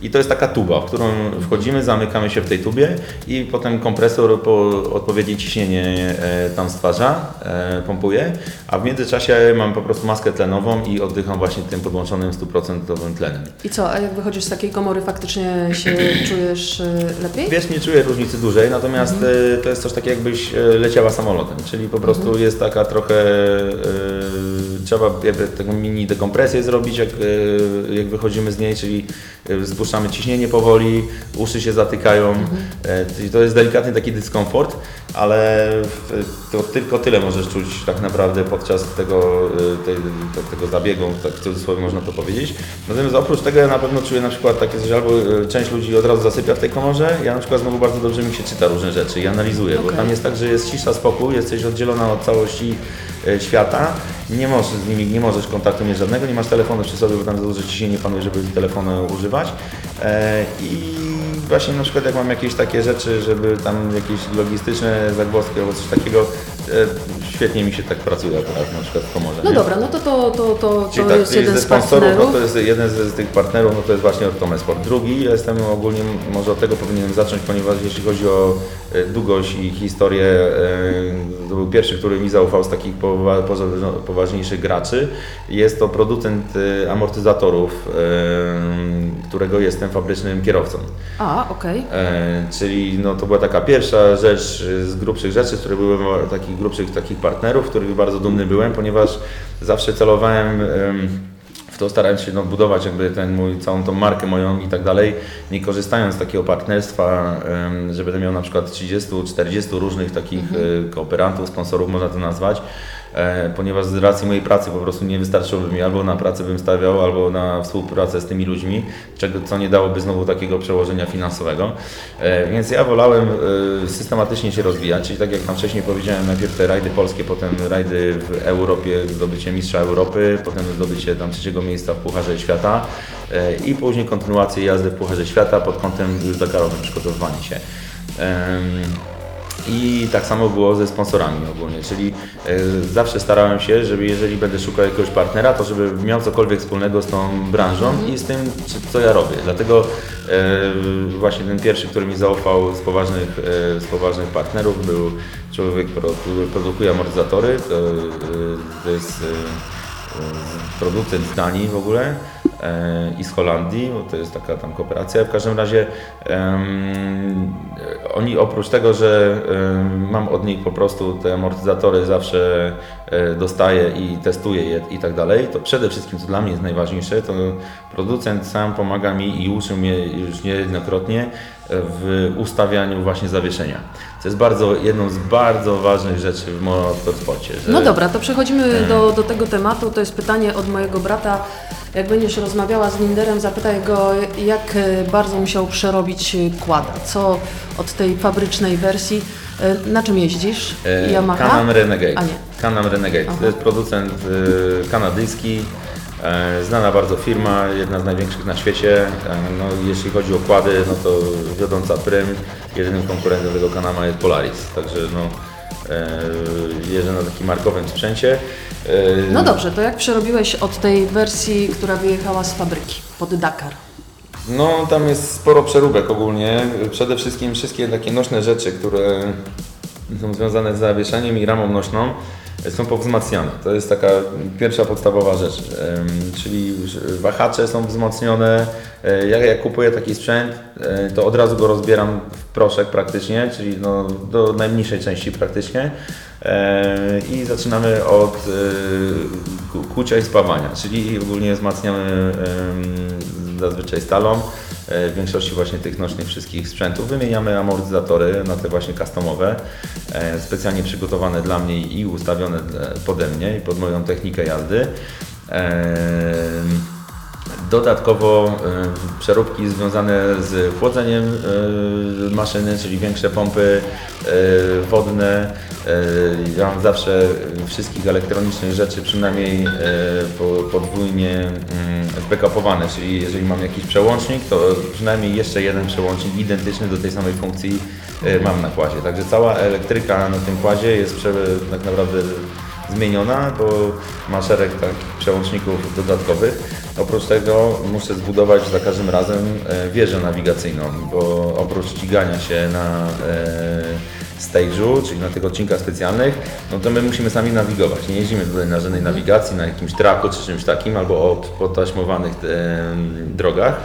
i to jest taka tuba, w którą wchodzimy, zamykamy się w tej tubie i potem kompresor po odpowiednie ciśnienie e, tam stwarza, e, pompuje, a w międzyczasie mam po prostu maskę tlenową i oddycham właśnie tym podłączonym 100% tlenem. I co, a jak wychodzisz z takiej komory, faktycznie się czujesz e, lepiej? Wiesz, nie czuję różnicy dużej, natomiast e, to jest coś takiego jakbyś e, leciała samolotem, czyli po prostu jest taka trochę, e, trzeba jakby taką mini dekompresję zrobić, jak, e, jak wychodzimy z niej, czyli e, spuszczamy ciśnienie powoli, uszy się zatykają, e, czyli to jest delikatny taki dyskomfort, ale to tylko tyle możesz czuć tak naprawdę podczas tego, tej, tego zabiegu, tak w cudzysłowie można to powiedzieć. Natomiast oprócz tego ja na pewno czuję na przykład takie coś, albo część ludzi od razu zasypia w tej komorze, ja na przykład znowu bardzo dobrze mi się czyta różne rzeczy i analizuję, bo Okej. tam jest tak, że jest cisza, spokój, jesteś oddzielona od całości świata, nie możesz z nimi, nie możesz kontaktu mieć żadnego, nie masz telefonu przy sobie, bo tam za dużo ciśnienie panuje, żeby telefonu używać e, i właśnie na przykład jak mam jakieś takie rzeczy, żeby tam jakieś logistyczne zagwozdki albo coś takiego, e, świetnie mi się tak pracuje akurat na przykład w komorze. No nie? dobra, no to to, to, to, Czyli to tak, jest czyli jeden ze z sponsorów, no to jest jeden z, tych partnerów, no to jest właśnie Ortome Sport. Drugi, ja jestem ogólnie, może od tego powinienem zacząć, ponieważ jeśli chodzi o e, długość i historię, e, to był pierwszy, który mi zaufał z takich poza- poważniejszych graczy. Jest to producent e, amortyzatorów, e, którego jestem fabrycznym kierowcą. A, okej. E, czyli no, to była taka pierwsza rzecz e, z grubszych rzeczy, z których byłem takich grubszych takich partnerów, których bardzo dumny byłem, ponieważ zawsze celowałem em, w to starałem się no, budować jakby ten mój, całą tą markę moją i tak dalej, nie korzystając z takiego partnerstwa, że będę miał na przykład 30-40 różnych takich e, kooperantów, sponsorów można to nazwać, ponieważ z racji mojej pracy po prostu nie wystarczyłoby mi albo na pracę bym stawiał, albo na współpracę z tymi ludźmi, czego, co nie dałoby znowu takiego przełożenia finansowego. E, Więc ja wolałem e, systematycznie się rozwijać, czyli tak jak tam wcześniej powiedziałem, najpierw te rajdy polskie, potem rajdy w Europie, zdobycie mistrza Europy, potem zdobycie tam trzeciego miejsca w Pucharze Świata e, i później kontynuację jazdy w Pucharze Świata pod kątem już Dakarowym przygotowywania się. I tak samo było ze sponsorami ogólnie, czyli e, zawsze starałem się, żeby jeżeli będę szukał jakiegoś partnera, to żeby miał cokolwiek wspólnego z tą branżą i z tym, co ja robię. Dlatego e, właśnie ten pierwszy, który mi zaufał z poważnych, e, z poważnych partnerów był człowiek, który produkuje amortyzatory, to, jest producent z Danii w ogóle i z Holandii, bo to jest taka tam kooperacja. W każdym razie em, oni oprócz tego, że em, mam od nich po prostu te amortyzatory zawsze e, dostaję i testuję je i tak dalej, to przede wszystkim co dla mnie jest najważniejsze, to producent sam pomaga mi i uczył mnie już niejednokrotnie w ustawianiu właśnie zawieszenia. To jest bardzo, jedną z bardzo ważnych rzeczy w motorsporcie. że- No dobra, to przechodzimy do, do tego tematu. To jest pytanie od mojego brata. Jak będziesz rozmawiała z Linderem, zapytaj go, jak e, bardzo musiał przerobić kłada. Co od tej fabrycznej wersji, e, na czym jeździsz? E, Yamaha? Can-Am Renegade. A nie. Can-Am Renegade. Aha. To jest producent kanadyjski, znana bardzo firma, jedna z największych na świecie. E, no, jeśli chodzi o kłady, no to wiodąca prym, jedynym konkurentem tego Canama jest Polaris. Także no, e, jeżdżę na takim markowym sprzęcie. E, No dobrze, to jak przerobiłeś od tej wersji, która wyjechała z fabryki pod Dakar? No, tam jest sporo przeróbek ogólnie. Przede wszystkim wszystkie takie nośne rzeczy, które są związane z zawieszeniem i ramą nośną, są powzmacniane. To jest taka pierwsza podstawowa rzecz. Czyli wahacze są wzmocnione. E, Jak, jak kupuję taki sprzęt, e, to od razu go rozbieram w proszek praktycznie, czyli no, do najmniejszej części praktycznie. E, I zaczynamy od ku- kucia i spawania, czyli ogólnie wzmacniamy zazwyczaj stalą. E, W większości właśnie tych nośnych wszystkich sprzętów wymieniamy amortyzatory na te właśnie customowe, e, specjalnie przygotowane dla mnie i ustawione e, pode mnie i pod moją technikę jazdy. Dodatkowo e, przeróbki związane z chłodzeniem e, maszyny, czyli większe pompy e, wodne. Ja mam zawsze wszystkich elektronicznych rzeczy przynajmniej po- podwójnie mm, zbackupowane, czyli jeżeli mam jakiś przełącznik, to przynajmniej jeszcze jeden przełącznik identyczny do tej samej funkcji mam na kładzie. Także cała elektryka na tym kładzie jest tak naprawdę zmieniona, bo ma szereg takich przełączników dodatkowych. Oprócz tego muszę zbudować za każdym razem e, wieżę nawigacyjną, bo oprócz ścigania się na e, stage'u, czyli na tych odcinkach specjalnych, no to my musimy sami nawigować. Nie jeździmy tutaj na żadnej nawigacji, na jakimś traku czy czymś takim, albo od potaśmowanych e, drogach,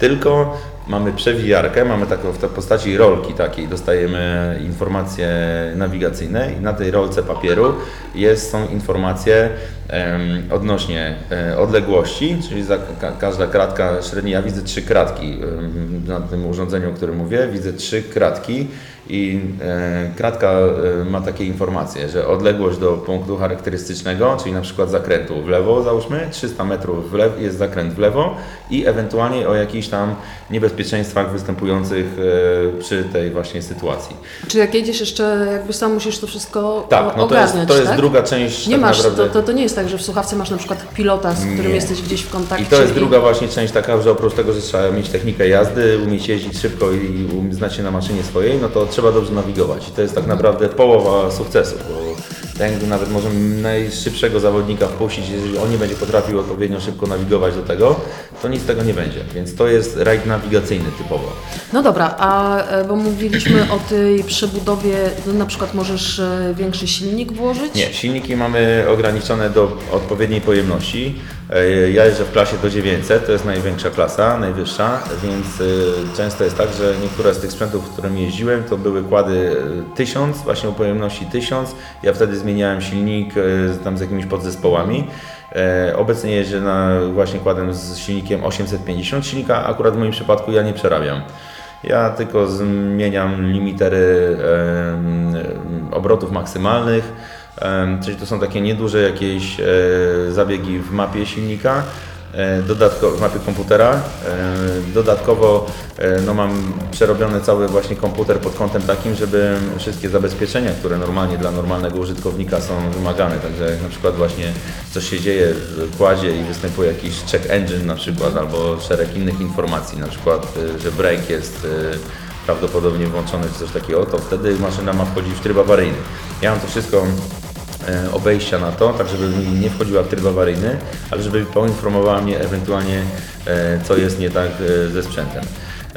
tylko mamy przewijarkę, mamy taką w postaci rolki takiej, dostajemy informacje nawigacyjne i na tej rolce papieru jest, są informacje odnośnie e, odległości, czyli za ka każda kratka średniej, ja widzę trzy kratki na tym urządzeniu, o którym mówię, widzę trzy kratki i e, kratka e, ma takie informacje, że odległość do punktu charakterystycznego, czyli na przykład zakrętu w lewo załóżmy, 300 metrów w lewo, jest zakręt w lewo i ewentualnie o jakichś tam niebezpieczeństwach występujących e, przy tej właśnie sytuacji. Czy jak jedziesz jeszcze, jakby sam musisz to wszystko Tak, no to jest, ogarniać, to jest tak? druga część Nie tak masz, naprawdę. to, to, to nie jest tak, że w słuchawce masz na przykład pilota, z którym Nie. jesteś gdzieś w kontakcie. I to jest druga właśnie część taka, że oprócz tego, że trzeba mieć technikę jazdy, umieć jeździć szybko i um- znać się na maszynie swojej, no to trzeba dobrze nawigować. I to jest tak naprawdę połowa sukcesu, bo jakby nawet możemy najszybszego zawodnika wpuścić, jeżeli on nie będzie potrafił odpowiednio szybko nawigować do tego, to nic z tego nie będzie. Więc to jest rajd nawigacyjny typowo. No dobra, a e, bo mówiliśmy o tej przebudowie, no na przykład możesz e, większy silnik włożyć? Nie, silniki mamy ograniczone do odpowiedniej pojemności. E, Ja jeżdżę w klasie do 900, to jest największa klasa, najwyższa, więc e, często jest tak, że niektóre z tych sprzętów, w którym jeździłem, to były kłady e, 1000, właśnie o pojemności 1000. Ja wtedy zmieniałem silnik e, tam z jakimiś podzespołami. E, Obecnie jeżdżę na, właśnie kładem z silnikiem 850. Silnika akurat w moim przypadku ja nie przerabiam. Ja tylko zmieniam limitery obrotów maksymalnych, czyli to są takie nieduże jakieś e, zabiegi w mapie silnika, e, dodatko, w mapie komputera. E, dodatkowo no, mam przerobiony cały właśnie komputer pod kątem takim, żeby wszystkie zabezpieczenia, które normalnie dla normalnego użytkownika są wymagane, także jak na przykład właśnie coś się dzieje w kładzie i występuje jakiś check engine na przykład, albo szereg innych informacji, na przykład, że brake jest prawdopodobnie włączony czy coś takiego, to wtedy maszyna ma wchodzić w tryb awaryjny. Ja mam to wszystko obejścia na to, tak żeby nie wchodziła w tryb awaryjny, ale żeby poinformowała mnie ewentualnie e, co jest nie tak e, ze sprzętem.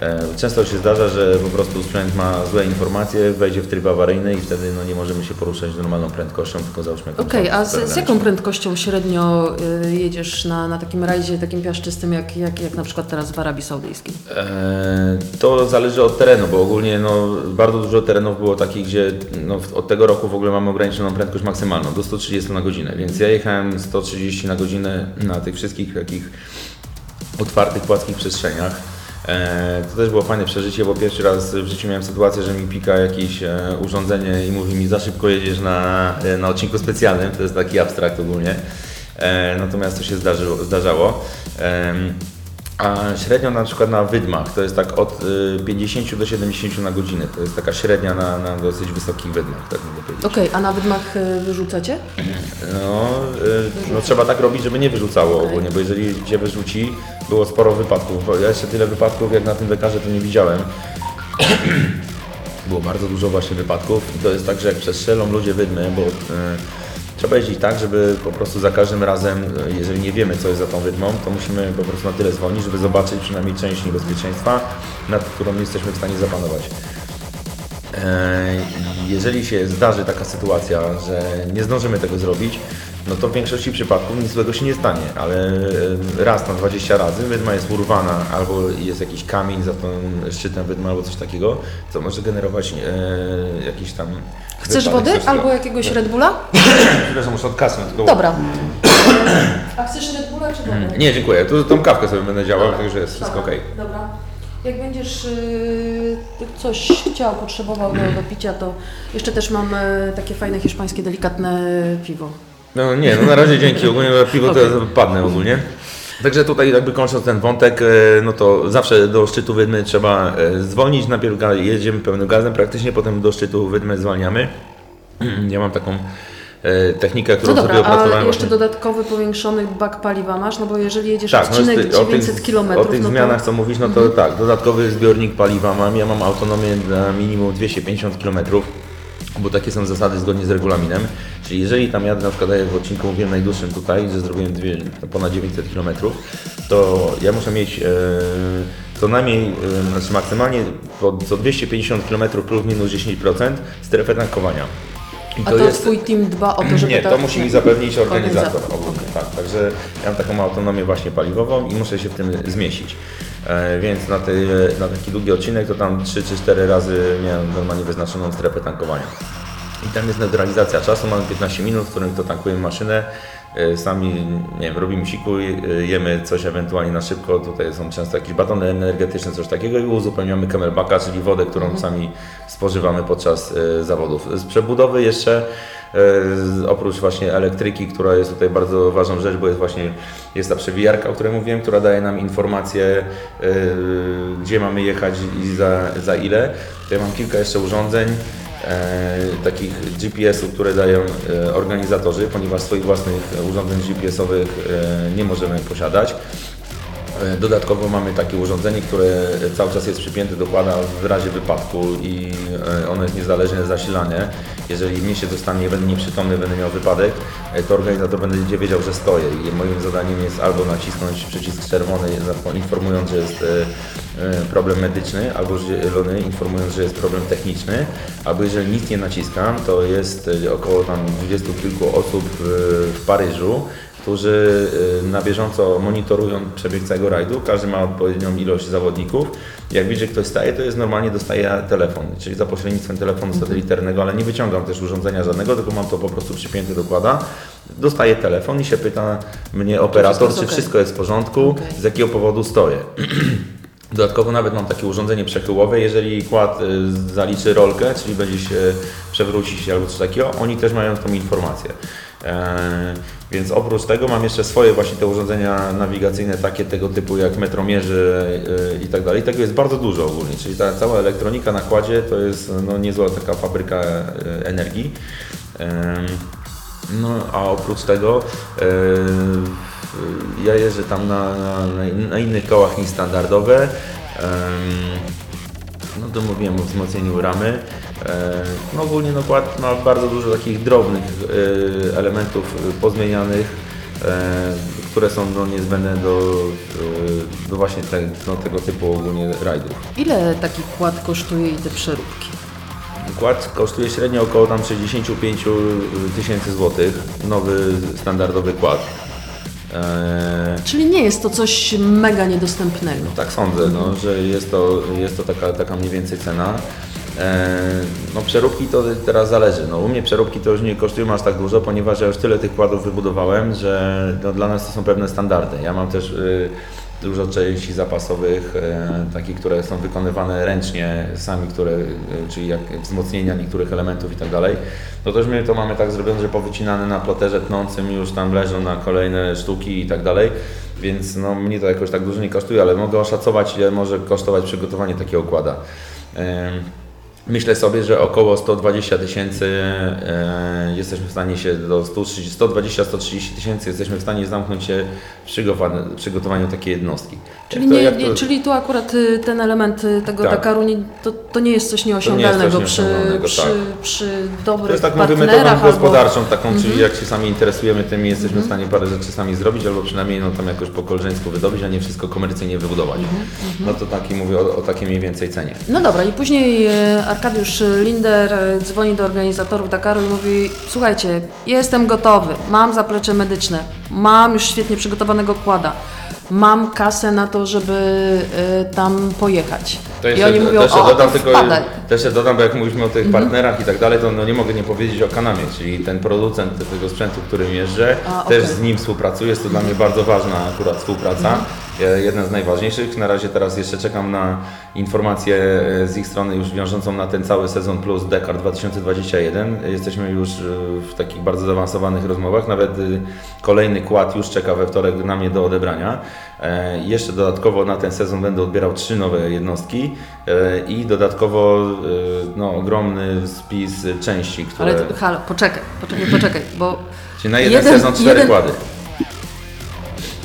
E, Często się zdarza, że po prostu sprzęt ma złe informacje, wejdzie w tryb awaryjny i wtedy no, nie możemy się poruszać z normalną prędkością, tylko załóżmy jakąś Okej, tam a z, z jaką prędkością średnio y, jedziesz na, na takim rajdzie takim piaszczystym, jak, jak, jak na przykład teraz w Arabii Saudyjskiej? E, To zależy od terenu, bo ogólnie no, bardzo dużo terenów było takich, gdzie no, od tego roku w ogóle mamy ograniczoną prędkość maksymalną do 130 na godzinę, więc ja jechałem 130 na godzinę na tych wszystkich takich otwartych, płaskich przestrzeniach. E, To też było fajne przeżycie, bo pierwszy raz w życiu miałem sytuację, że mi pika jakieś e, urządzenie i mówi mi za szybko jedziesz na, e, na odcinku specjalnym, to jest taki abstrakt ogólnie. Natomiast to się zdarzyło, zdarzało. A średnio na przykład na wydmach to jest tak od y, 50 do 70 na godzinę. To jest taka średnia na, na dosyć wysokich wydmach, tak mogę powiedzieć. Okej, a na wydmach y, wyrzucacie? No, y, no trzeba tak robić, żeby nie wyrzucało Okej. ogólnie, bo jeżeli cię wyrzuci, było sporo wypadków. Ja jeszcze tyle wypadków jak na tym lekarze to nie widziałem. było bardzo dużo właśnie wypadków i to jest tak, że jak przestrzelą ludzie wydmy, bo y, trzeba jeździć tak, żeby po prostu za każdym razem, y, jeżeli nie wiemy co jest za tą wydmą, to musimy po prostu na tyle dzwonić, żeby zobaczyć przynajmniej część niebezpieczeństwa, nad którą jesteśmy w stanie zapanować. E, Jeżeli się zdarzy taka sytuacja, że nie zdążymy tego zrobić, no to w większości przypadków nic złego się nie stanie, ale e, raz na 20 razy wydma jest urwana albo jest jakiś kamień za tym szczytem wydmy albo coś takiego, co może generować e, jakiś tam... Chcesz wody albo jakiegoś Red Bulla? Przepraszam, muszę odkasnąć. Tylko... Dobra. A chcesz Red Bulla czy wodę? Nie, dziękuję. Tu tą kawkę sobie będę działał, także jest wszystko Dobra, ok. Dobra. Jak będziesz y, coś chciał, potrzebował do, do picia, to jeszcze też mam y, takie fajne hiszpańskie, delikatne piwo. No nie, no na razie dzięki. Ogólnie piwo Okej. to padnę ogólnie. Także tutaj jakby kończąc ten wątek, e, no to zawsze do szczytu Wydmy trzeba e, zwolnić, najpierw jedziemy pełnym gazem praktycznie, potem do szczytu Wydmy zwalniamy. Ja mam taką e, technikę, No którą dobra, sobie a opracowałem. jeszcze właśnie- dodatkowy powiększony bak paliwa masz, no bo jeżeli jedziesz tak, no odcinek z ty- o 900 tych, km, o tych no zmianach, to... co mówisz, no to tak, dodatkowy zbiornik paliwa mam. Ja mam autonomię na minimum 250 km, bo takie są zasady zgodnie z regulaminem. Czyli jeżeli tam jadę, na przykład w odcinku mówiłem najdłuższym tutaj, że zrobiłem dwie, ponad 900 km, to ja muszę mieć e, co najmniej, e, znaczy maksymalnie po, co 250 km plus minus 10% strefę tankowania. I A to, twój team dba o to, żeby Nie, to musi mi zapewnić organizator. Ogólnie. okej. Tak, także ja mam taką autonomię właśnie paliwową i muszę się w tym zmieścić. E, więc na, na taki długi odcinek to tam 3 czy 4 razy miałem normalnie wyznaczoną strefę tankowania. I tam jest neutralizacja czasu, mamy 15 minut, w którym to tankujemy maszynę. e, Sami, nie wiem, robimy siku, e, jemy coś ewentualnie na szybko. Tutaj są często jakieś batony energetyczne, coś takiego i uzupełniamy camelbacka, czyli wodę, którą sami spożywamy podczas e, zawodów. Z przebudowy jeszcze oprócz właśnie elektryki, która jest tutaj bardzo ważną rzecz, bo jest właśnie jest ta przewijarka, o której mówiłem, która daje nam informacje, gdzie mamy jechać i za, za ile. Tutaj mam kilka jeszcze urządzeń takich GPS-ów, które dają e, organizatorzy, ponieważ swoich własnych urządzeń GPS-owych e, nie możemy posiadać. E, Dodatkowo mamy takie urządzenie, które cały czas jest przypięte do kłada w razie wypadku i e, ono jest niezależnie zasilane. Jeżeli mnie się dostanie, będę nieprzytomny, będę miał wypadek, e, to organizator będzie wiedział, że stoję i moim zadaniem jest albo nacisnąć przycisk czerwony, informując, że jest problem medyczny, albo zielony, informując, że jest problem techniczny, albo jeżeli nic nie naciskam, to jest około tam dwudziestu kilku osób w Paryżu, którzy y, na bieżąco monitorują przebieg całego rajdu. Każdy ma odpowiednią ilość zawodników. Jak widzi, że ktoś staje, to jest normalnie dostaje telefon, czyli za pośrednictwem telefonu satelitarnego, ale nie wyciągam też urządzenia żadnego, tylko mam to po prostu przypięte do kłada. Dostaję telefon i się pyta mnie operator, czy wszystko jest w porządku, Okej. z jakiego powodu stoję. Dodatkowo nawet mam takie urządzenie przechyłowe, jeżeli kład y, zaliczy rolkę, czyli będzie się przewrócić albo coś takiego, oni też mają tą informację. E, więc oprócz tego mam jeszcze swoje właśnie te urządzenia nawigacyjne, takie tego typu jak metromierze y, i tak dalej. Tego jest bardzo dużo ogólnie, czyli ta cała elektronika na kładzie to jest no, niezła taka fabryka y, energii. No, a oprócz tego e, ja jeżdżę tam na, na, na innych kołach niż standardowe. No to mówiłem o wzmocnieniu ramy. E, No ogólnie no, kład ma bardzo dużo takich drobnych e, elementów e, pozmienianych, które są no, niezbędne do, do właśnie te, no, tego typu ogólnie rajdów. Ile taki kład kosztuje i te przeróbki? Kład kosztuje średnio około tam 65 tysięcy złotych, nowy standardowy kład. E, Czyli nie jest to coś mega niedostępnego. tak sądzę, no, że jest to, jest to taka, taka mniej więcej cena. E, no przeróbki to teraz zależy. No, u mnie przeróbki to już nie kosztują aż tak dużo, ponieważ ja już tyle tych kładów wybudowałem, że no, dla nas to są pewne standardy. Ja mam też y, dużo części zapasowych, e, takich, które są wykonywane ręcznie sami, które, y, czyli jak wzmocnienia niektórych elementów i tak dalej. No to już my to mamy tak zrobione, że powycinane na ploterze tnącym już tam leżą na kolejne sztuki i tak dalej. Więc no, mnie to jakoś tak dużo nie kosztuje, ale mogę oszacować, ile może kosztować przygotowanie takiego układa. Myślę sobie, że około 120 tysięcy e, jesteśmy w stanie się do 120-130 tysięcy jesteśmy w stanie zamknąć się w przygotowa- przygotowaniu takiej jednostki. Czyli, to- nie, to- czyli tu akurat y, ten element y, tego Tak. Dakaru nie, to, to nie jest coś nieosiągalnego, coś przy, nieosiągalnego, przy, tak. przy dobrych To jest tak mówimy partnerach metodą albo... Mhm. gospodarczą taką, czyli jak się sami interesujemy tym, jesteśmy w stanie parę rzeczy sami zrobić, albo przynajmniej no, tam jakoś po koleżeńsku wydobyć, a nie wszystko komercyjnie wybudować. Mhm, No to taki mówię o, o takiej mniej więcej cenie. No dobra, i później e, Arkadiusz Linder dzwoni do organizatorów Dakaru i mówi: Słuchajcie, jestem gotowy, mam zaplecze medyczne, mam już świetnie przygotowanego kłada, mam kasę na to, żeby e, tam pojechać. To I jeszcze, oni mówią: jeszcze O, dodam to tylko, wpadaj. Mhm. też dodam, bo jak mówiliśmy o tych partnerach i tak dalej, to no nie mogę nie powiedzieć o Kanamie, czyli ten producent tego sprzętu, którym jeżdżę, A, też okej. z nim współpracuję, jest to dla mnie bardzo ważna akurat współpraca, E, jedna z najważniejszych. Na razie teraz jeszcze czekam na informację e, z ich strony już wiążącą na ten cały sezon plus Dakar 2021. Jesteśmy już e, w takich bardzo zaawansowanych rozmowach, nawet kolejny kład już czeka we wtorek na mnie do odebrania. Jeszcze dodatkowo na ten sezon będę odbierał trzy nowe jednostki i dodatkowo no, ogromny spis części, które... Ale halo, poczekaj, poczekaj, poczekaj, bo. Czyli na jeden, jeden- sezon cztery jeden- kłady.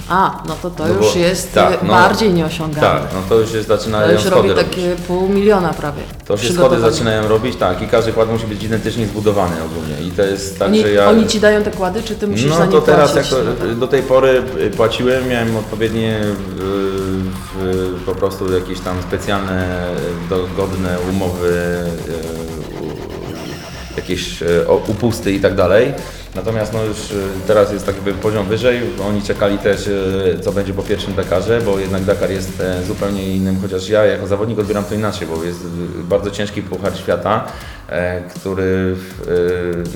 A, no to to No bo- już jest tak, no, bardziej nieosiągalne. Tak, no to już jest, to zaczynają już schody robi robić. takie pół miliona prawie. To się schody zaczynają robić, tak, i każdy kład musi być identycznie zbudowany ogólnie. I to jest tak, Oni, że ja... oni ci dają te kłady, czy ty musisz za No nie to teraz, jak płacić? to, No tak. do tej pory y, płaciłem, miałem odpowiednie y, y, po prostu jakieś tam specjalne, dogodne umowy jakieś upusty i tak dalej. Natomiast no już e, teraz jest tak jakby poziom wyżej. Oni czekali też, e, co będzie po pierwszym Dakarze, bo jednak Dakar jest e, zupełnie innym, chociaż ja jako zawodnik odbieram to inaczej, bo jest e, bardzo ciężki puchar świata, e, który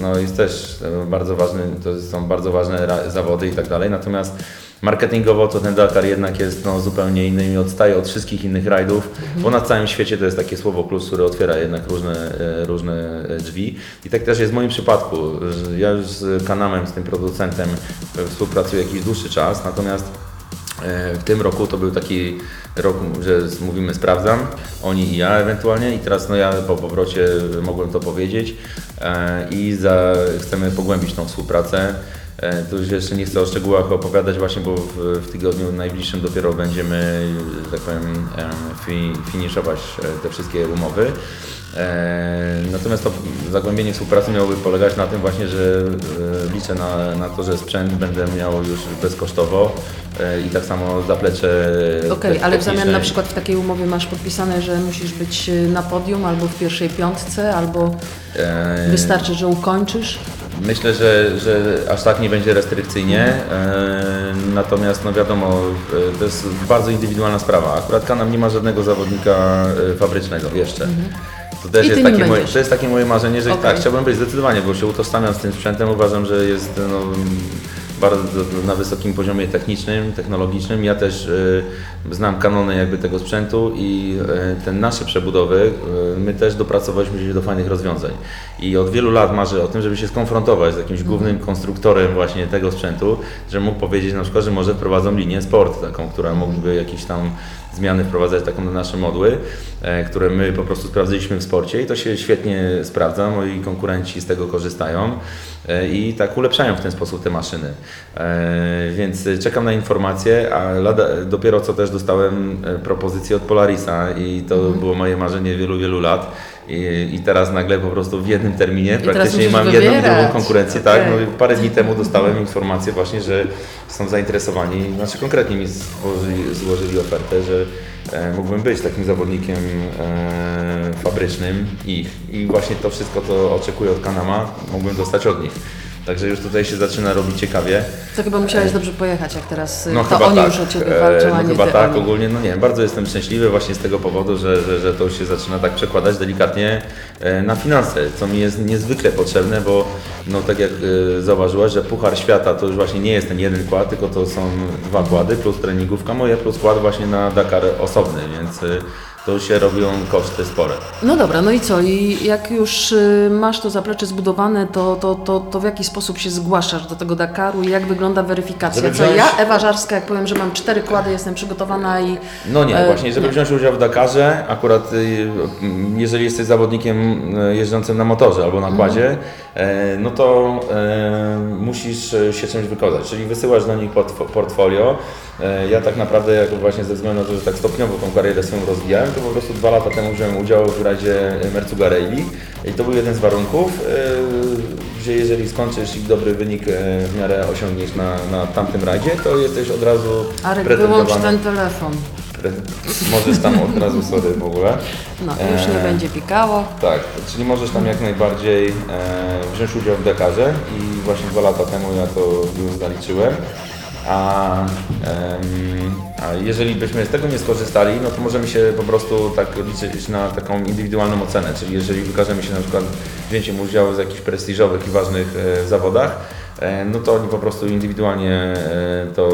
no, jest też e, bardzo ważny, to są bardzo ważne zawody i tak dalej. Natomiast marketingowo to ten Dakar jednak jest no, zupełnie inny i odstaje od wszystkich innych rajdów, bo na całym świecie to jest takie słowo plus, które otwiera jednak różne, różne drzwi. I tak też jest w moim przypadku. Ja już z Kanamem, z tym producentem e, współpracuję jakiś dłuższy czas, natomiast e, w tym roku to był taki rok, że mówimy sprawdzam, oni i ja ewentualnie i teraz no ja po powrocie mogłem to powiedzieć e, i za, chcemy pogłębić tą współpracę. Tu już jeszcze nie chcę o szczegółach opowiadać właśnie, bo w, w tygodniu najbliższym dopiero będziemy, że tak powiem, em, fi, finiszować te wszystkie umowy. E, Natomiast to zagłębienie współpracy miałoby polegać na tym właśnie, że e, liczę na, na to, że sprzęt będę miał już bezkosztowo e, i tak samo zaplecze Okej, ale w zamian na przykład w takiej umowie masz podpisane, że musisz być na podium albo w pierwszej piątce, albo wystarczy, że ukończysz. Myślę, że, że aż tak nie będzie restrykcyjnie, natomiast no wiadomo, to jest bardzo indywidualna sprawa. Akurat Kanam nie ma żadnego zawodnika fabrycznego jeszcze. To też Mhm. I jest takie, moje, to jest takie moje marzenie, że Okej. tak, chciałbym być zdecydowanie, bo się utożsamiam z tym sprzętem, uważam, że jest no, bardzo na wysokim poziomie technicznym, technologicznym. Ja też e, znam kanony jakby tego sprzętu i e, te nasze przebudowy, e, my też dopracowaliśmy się do fajnych rozwiązań. I od wielu lat marzę o tym, żeby się skonfrontować z jakimś głównym konstruktorem właśnie tego sprzętu, że mógł powiedzieć na przykład, że może wprowadzą linię sport, taką, która mogłaby jakieś tam zmiany wprowadzać taką na nasze modły, e, które my po prostu sprawdziliśmy w sporcie i to się świetnie sprawdza, moi konkurenci z tego korzystają e, i tak ulepszają w ten sposób te maszyny. E, Więc czekam na informacje, a lada, dopiero co też dostałem propozycję od Polarisa i to było moje marzenie wielu, wielu lat. I, I teraz nagle po prostu w jednym terminie teraz praktycznie mam jedną i drugą wybierać. konkurencję. Tak? Okej. No, i parę dni temu dostałem informację właśnie, że są zainteresowani, znaczy konkretnie mi złożyli, złożyli ofertę, że e, mógłbym być takim zawodnikiem e, fabrycznym ich i właśnie to wszystko, co oczekuję od Kanama, mógłbym dostać od nich. Także już tutaj się zaczyna robić ciekawie. To chyba musiałeś dobrze pojechać, jak teraz y, No to chyba oni tak. już o Ciebie E, walczą, a no nie chyba tak, o nich. ogólnie, no nie wiem, bardzo jestem szczęśliwy właśnie z tego powodu, że, że, że to już się zaczyna tak przekładać delikatnie e, na finanse, co mi jest niezwykle potrzebne, bo no tak jak e, zauważyłaś, że Puchar Świata to już właśnie nie jest ten jeden kład, tylko to są dwa kłady, plus treningówka moja, plus kład właśnie na Dakar osobny, więc e, to się robią koszty spore. No dobra, no i co? I jak już y, masz to zaplecze zbudowane, to, to, to, to w jaki sposób się zgłaszasz do tego Dakaru i jak wygląda weryfikacja? Żeby Co wziąć- ja, Ewa Żarska, jak powiem, że mam cztery kłady, jestem przygotowana i... No nie, E, właśnie, żeby nie. wziąć udział w Dakarze, akurat y, jeżeli jesteś zawodnikiem y, jeżdżącym na motorze albo na Mhm. kładzie, e, no to e, musisz się czymś wykazać, czyli wysyłasz do nich portfo- portfolio. E, Ja tak naprawdę, jak właśnie ze względu na to, że tak stopniowo tą karierę swoją rozwijałem, to po prostu dwa lata temu wziąłem udział w rajdzie Mercuga Rally i to był jeden z warunków, gdzie jeżeli skończysz i dobry wynik e, w miarę osiągniesz na, na tamtym rajdzie, to jesteś od razu Arek, wyłącz ten telefon. Możesz tam od razu, sorry w ogóle. No, już nie E, będzie pikało. Tak, czyli możesz tam jak najbardziej e, wziąć udział w Dakarze i właśnie dwa lata temu ja to już zaliczyłem. A, em, a jeżeli byśmy z tego nie skorzystali, no to możemy się po prostu tak liczyć na taką indywidualną ocenę, czyli jeżeli wykażemy się na przykład wzięciem udziału w jakichś prestiżowych i ważnych e, zawodach, e, no to oni po prostu indywidualnie e, to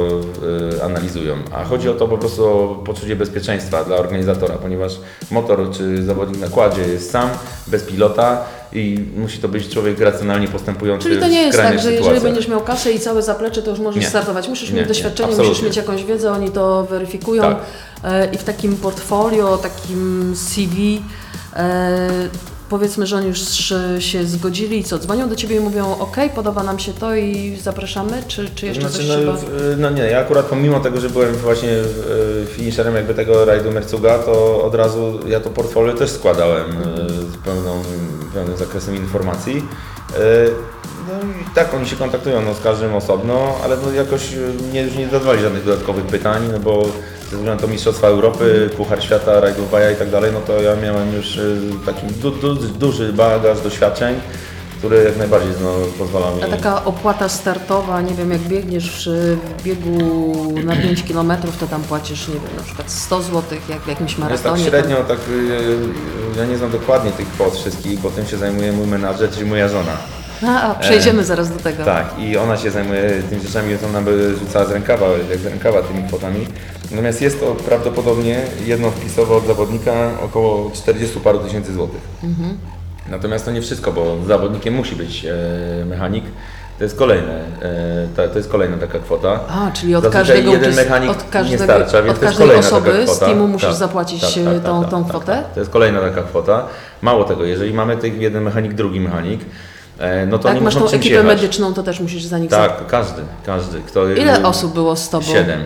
e, analizują. A chodzi o to po prostu o poczucie bezpieczeństwa dla organizatora, ponieważ motor czy zawodnik na kładzie jest sam, bez pilota i musi to być człowiek racjonalnie postępujący Czyli to nie jest tak, że jeżeli będziesz miał kasę i całe zaplecze, to już możesz Nie. startować. Musisz Nie, mieć nie, doświadczenie, absolutnie. musisz mieć jakąś wiedzę, oni to weryfikują. Tak. E, I w takim portfolio, takim CV, e, powiedzmy, że oni już się zgodzili i co, dzwonią do Ciebie i mówią, ok, podoba nam się to i zapraszamy, czy, czy jeszcze Znaczy, coś no, trzeba? w- no nie, ja akurat pomimo tego, że byłem właśnie e, finisherem jakby tego rajdu Mercuga, to od razu ja to portfolio też składałem e, z pełną, pełnym zakresem informacji. No i tak oni się kontaktują no, z każdym osobno, ale no jakoś e, nie, już nie zadawali żadnych dodatkowych pytań, no bo ze względu na to Mistrzostwa Europy, Puchar Świata, rajdów Baja i tak dalej, no to ja miałem już e, taki du, du, duży bagaż doświadczeń. który jak najbardziej no, pozwala mi... A taka opłata startowa, nie wiem, jak biegniesz w biegu na 5 km, to tam płacisz, nie wiem, na przykład 100 zł, jak w jakimś Jest tak maratonie. średnio, tak, y, ja nie znam dokładnie tych kwot wszystkich, bo tym się zajmuje mój menadżer, czyli moja żona. A, a przejdziemy zaraz do tego. Tak, i ona się zajmuje tymi rzeczami, więc ona by rzucała z rękawa, jak z rękawa tymi kwotami. Natomiast jest to prawdopodobnie jedno wpisowe od zawodnika około 40 paru tysięcy złotych. Natomiast to nie wszystko, bo zawodnikiem musi być e, mechanik. To jest kolejne, e, to jest kolejna taka kwota. A, czyli od Zazwyczaj każdego, jeden mechanik od każdego, nie starcza, więc od to jest każdej osoby z teamu musisz Tak, zapłacić tak, tak, e, tak, tą, tak, tą tak, kwotę? tak. To jest kolejna taka kwota. Mało tego, jeżeli mamy tych jeden mechanik, drugi mechanik, no to Tak, masz tą ekipę jechać. medyczną, to też musisz za nich. Tak, każdy, każdy. Kto, Ile osób było z Tobą? Siedem.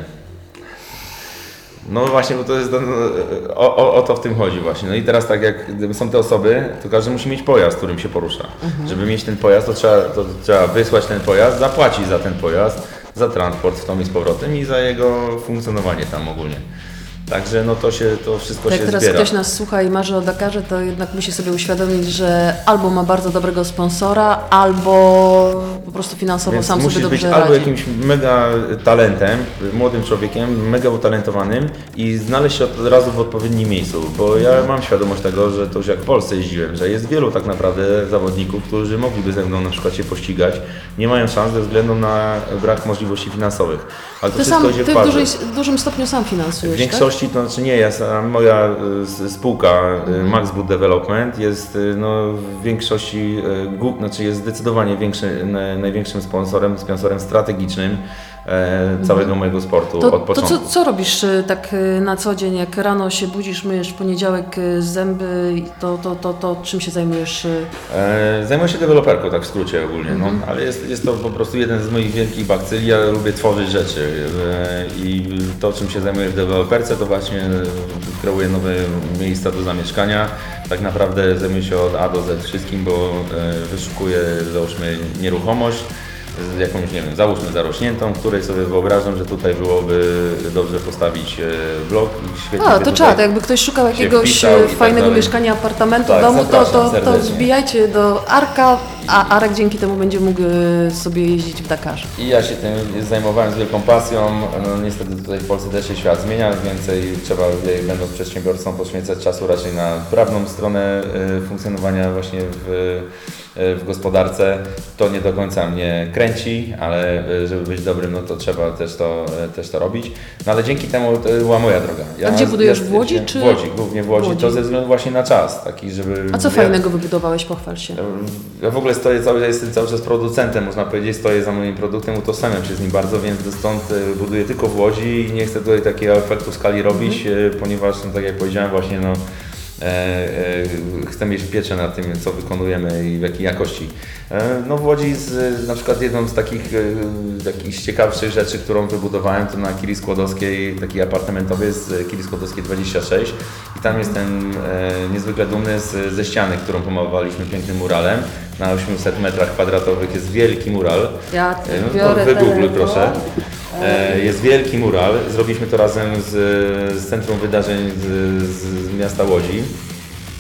No właśnie, bo to jest, o, o, o to w tym chodzi właśnie. No i teraz tak jak są te osoby, to każdy musi mieć pojazd, którym się porusza. Mhm. Żeby mieć ten pojazd, to trzeba, to trzeba wysłać ten pojazd, zapłacić za ten pojazd, za transport w tą i z powrotem i za jego funkcjonowanie tam ogólnie. Także no to się, to wszystko Jak się teraz zbiera. ktoś nas słucha i marzy o Dakarze, to jednak musi sobie uświadomić, że albo ma bardzo dobrego sponsora, albo po prostu finansowo Więc sam sobie dobrze być albo radzi. jakimś mega talentem, młodym człowiekiem, mega utalentowanym i znaleźć się od razu w odpowiednim miejscu, bo ja mam świadomość tego, że to już jak w Polsce jeździłem, że jest wielu tak naprawdę zawodników, którzy mogliby ze mną na przykład się pościgać, nie mają szans ze względu na brak możliwości finansowych. Ale to Ty, wszystko sam, idzie ty w dużej, w dużym stopniu sam finansujesz, W większości to znaczy nie, ja, moja y, spółka y, Maxboot Development jest y, no, w większości, znaczy jest zdecydowanie większy, na- największym sponsorem, sponsorem strategicznym całego mojego sportu? To, od to początku. co, co robisz y, tak y, na co dzień, jak rano się budzisz, myjesz w poniedziałek zęby, to, to, to, to czym się zajmujesz? E, Zajmuję się deweloperką, tak w skrócie ogólnie, Mhm. no, ale jest, jest to po prostu jeden z moich wielkich bakcyli. Ja lubię tworzyć rzeczy e, i to, czym się zajmuję w deweloperce, to właśnie e, kreuję nowe miejsca do zamieszkania. Tak naprawdę zajmuję się od A do Z wszystkim, bo e, wyszukuję, załóżmy, nieruchomość z jakąś, nie wiem, załóżmy zarośniętą, której sobie wyobrażam, że tutaj byłoby dobrze postawić e, blok i świetnie A, to trzeba, to jakby ktoś szukał jakiegoś i tak fajnego dalej. mieszkania, apartamentu, Tak, domu, to, to, to wbijajcie do Arka, a Arek dzięki temu będzie mógł y, sobie jeździć w Dakarze. I ja się tym zajmowałem z wielką pasją. No, niestety tutaj w Polsce też się świat zmienia, więcej trzeba, będąc przedsiębiorcą, poświęcać czasu raczej na prawną stronę funkcjonowania właśnie w, w gospodarce. To nie do końca mnie kręci, ale y, żeby być dobrym, no to trzeba też to, y, też to robić. No ale dzięki temu to była moja droga. A gdzie budujesz, w Łodzi, czy- W Łodzi, głównie w Łodzi. Łodzi. To ze względu właśnie na czas, taki żeby... A co ja- fajnego wybudowałeś, pochwal się. ja w ogóle stoję cały, ja jestem cały czas producentem, można powiedzieć, stoję za moim produktem, utożsamiam się z nim bardzo, więc stąd e, buduję tylko w Łodzi i nie chcę tutaj takiego efektu skali robić, e, ponieważ, no, tak jak powiedziałem właśnie, no, e, e, chcę mieć pieczę nad tym, co wykonujemy i w jakiej jakości. E, no w Łodzi z, na przykład jedną z takich, takich z ciekawszych rzeczy, którą wybudowałem, to na Kili Skłodowskiej, taki apartamentowy jest Kili Skłodowskiej 26 i tam jestem niezwykle dumny z, ze ściany, którą pomalowaliśmy pięknym muralem. Na 800 metrach kwadratowych jest wielki mural. Ja E, No biorę wygoogluj proszę. E, Jest wielki mural. Zrobiliśmy to razem z, z Centrum Wydarzeń z, z miasta Łodzi.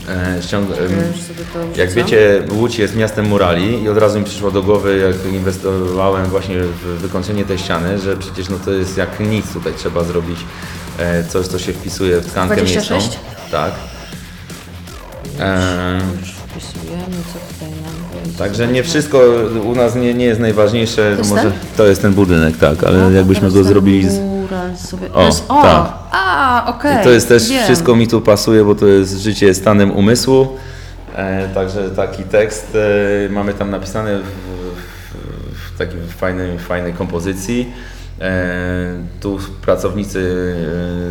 E, ściąg- już jak wiecie, Łódź jest miastem murali i od razu mi przyszło do głowy, jak inwestowałem właśnie w wykończenie tej ściany, że przecież no to jest jak nic tutaj trzeba zrobić coś, co się wpisuje w tkankę 26? miejską. Tak. E, Już wpisujemy, co tutaj mam. Także nie wszystko u nas nie, nie jest najważniejsze. jest Może ten? to jest ten budynek, tak, ale jakbyśmy teraz go zrobili. Z... Sobie. O, to jest, o, tak. a, okej. I to jest też wiem. wszystko mi tu pasuje, bo to jest życie stanem umysłu. E, także taki tekst e, mamy tam napisany w, w, w takiej fajnej, fajnej kompozycji. E, tu pracownicy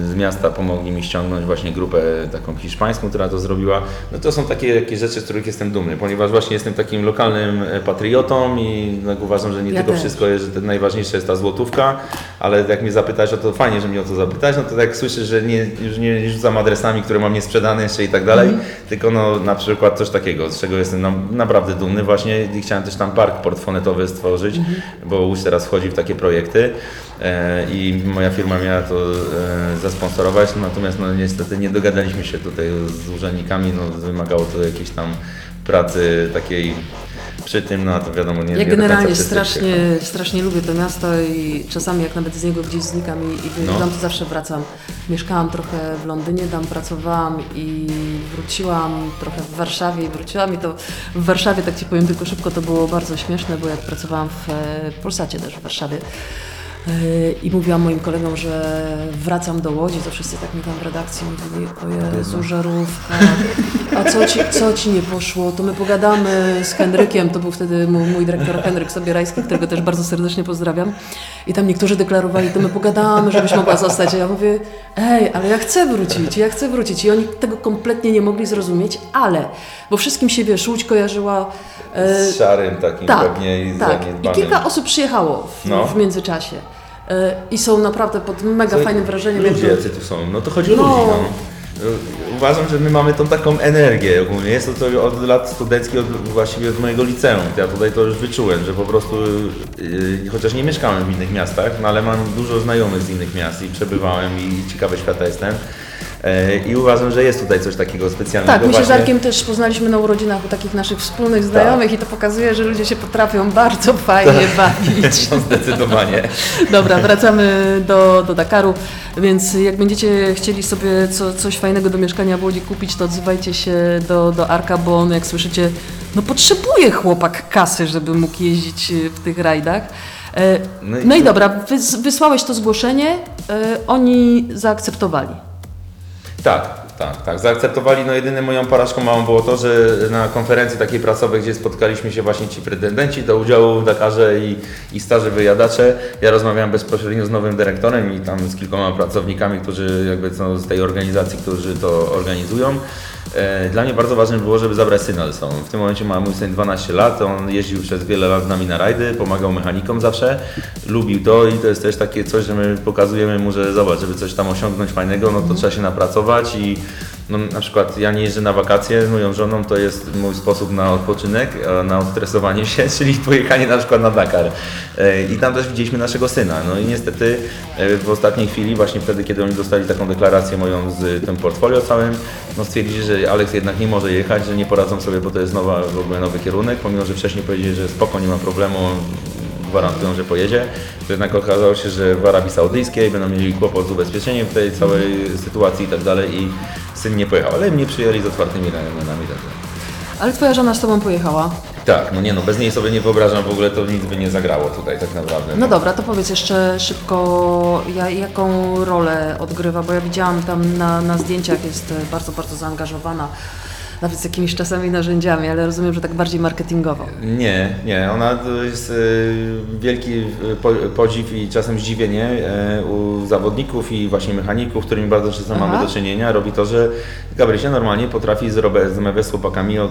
e, z miasta pomogli mi ściągnąć właśnie grupę taką hiszpańską, która to zrobiła. No to są takie jakieś rzeczy, z których jestem dumny, ponieważ właśnie jestem takim lokalnym e, patriotą i tak uważam, że nie Ja tylko też. wszystko jest, że najważniejsze jest ta złotówka, ale jak mnie zapytać o to, fajnie, że mnie o to zapytać, no to tak słyszę, że nie, już nie rzucam adresami, które mam niesprzedane jeszcze i tak dalej, Mhm. tylko no na przykład coś takiego, z czego jestem nam, naprawdę dumny właśnie i chciałem też tam park portfonetowy stworzyć, Mhm. bo Łódź teraz wchodzi w takie projekty i moja firma miała to e, zasponsorować, natomiast no niestety nie dogadaliśmy się tutaj z urzędnikami, no wymagało to jakiejś tam pracy takiej przy tym, no to wiadomo, nie Ja generalnie strasznie, strasznie lubię to miasto i czasami jak nawet z niego gdzieś znikam i, i wyjeżdżam, No. to zawsze wracam. Mieszkałam trochę w Londynie, tam pracowałam i wróciłam trochę w Warszawie i wróciłam i to w Warszawie, tak Ci powiem tylko szybko, to było bardzo śmieszne, bo jak pracowałam w e, Polsacie też w Warszawie e, i mówiłam moim kolegom, że wracam do Łodzi, to wszyscy tak mi tam w redakcji mówili, o Jezu, żarówka, a co ci, co ci nie poszło, to my pogadamy z Henrykiem, to był wtedy mój, mój dyrektor Henryk Sobierajski, którego też bardzo serdecznie pozdrawiam. I tam niektórzy deklarowali, to my pogadamy, żebyś mogła zostać. A ja mówię, ej, ale ja chcę wrócić, ja chcę wrócić. I oni tego kompletnie nie mogli zrozumieć, ale, bo wszystkim się, wiesz, Łódź kojarzyła... e, Z szarym takim tak, pewnie i tak. I kilka osób przyjechało w, No. w międzyczasie. I są naprawdę pod mega Co- fajnym wrażeniem. Ludzie jacy tu są, no to chodzi o No. ludzi, no. Uważam, że my mamy tą taką energię ogólnie. Jest to, to od lat studenckich, od, właściwie od mojego liceum. Ja tutaj to już wyczułem, że po prostu, yy, chociaż nie mieszkałem w innych miastach, no ale mam dużo znajomych z innych miast i przebywałem i ciekawe świata jestem. Yy, I uważam, że jest tutaj coś takiego specjalnego. Tak, my się z. Arkiem też poznaliśmy na urodzinach u takich naszych wspólnych znajomych i to pokazuje, że ludzie się potrafią bardzo fajnie bawić. No, zdecydowanie. Dobra, wracamy do, do Dakaru, więc jak będziecie chcieli sobie co, coś fajnego do mieszkania w Łodzi kupić, to odzywajcie się do, do Arka, bo on jak słyszycie, no potrzebuje chłopak kasy, żeby mógł jeździć w tych rajdach. E, No i- No i dobra, wys, wysłałeś to zgłoszenie, e, oni zaakceptowali. Tak, tak, tak. Zaakceptowali. No jedyną moją porażką małą było to, że na konferencji takiej prasowej, gdzie spotkaliśmy się właśnie ci pretendenci do udziału w Dakarze i, i starzy wyjadacze, ja rozmawiałem bezpośrednio z nowym dyrektorem i tam z kilkoma pracownikami, którzy jakby no, z tej organizacji, którzy to organizują. E, Dla mnie bardzo ważne było, żeby zabrać syna ze sobą. W tym momencie ma mój syn 12 lat, on jeździł przez wiele lat z nami na rajdy, pomagał mechanikom zawsze, lubił to i to jest też takie coś, że my pokazujemy mu, że zobacz, żeby coś tam osiągnąć fajnego, no to trzeba się napracować i no, na przykład ja nie jeżdżę na wakacje z moją żoną, to jest mój sposób na odpoczynek, a na odstresowanie się, czyli pojechanie na przykład na Dakar. E, I tam też widzieliśmy naszego syna. No i niestety e, w ostatniej chwili, właśnie wtedy, kiedy oni dostali taką deklarację moją z tym portfolio całym, no stwierdzili, że Alex jednak nie może jechać, że nie poradzą sobie, bo to jest nowa, w ogóle nowy kierunek, pomimo, że wcześniej powiedzieli, że spoko, nie ma problemu, gwarantują, że pojedzie. To jednak okazało się, że w Arabii Saudyjskiej będą mieli kłopot z ubezpieczeniem w tej całej sytuacji i tak dalej i syn nie pojechał, ale mnie przyjęli z otwartymi ramionami. Ale twoja żona z tobą pojechała. Tak, no nie no, bez niej sobie nie wyobrażam w ogóle, to nic by nie zagrało tutaj tak naprawdę. No dobra, to powiedz jeszcze szybko, ja, jaką rolę odgrywa, bo ja widziałam tam na, na zdjęciach jest bardzo, bardzo zaangażowana, nawet z jakimiś czasami narzędziami, ale rozumiem, że tak bardziej marketingowo. Nie, nie, ona to jest e, wielki e, po- podziw i czasem zdziwienie e, u zawodników i właśnie mechaników, którymi bardzo często Aha. mamy do czynienia, robi to, że Gabrysia normalnie potrafi zrobić, rozmawiać z chłopakami o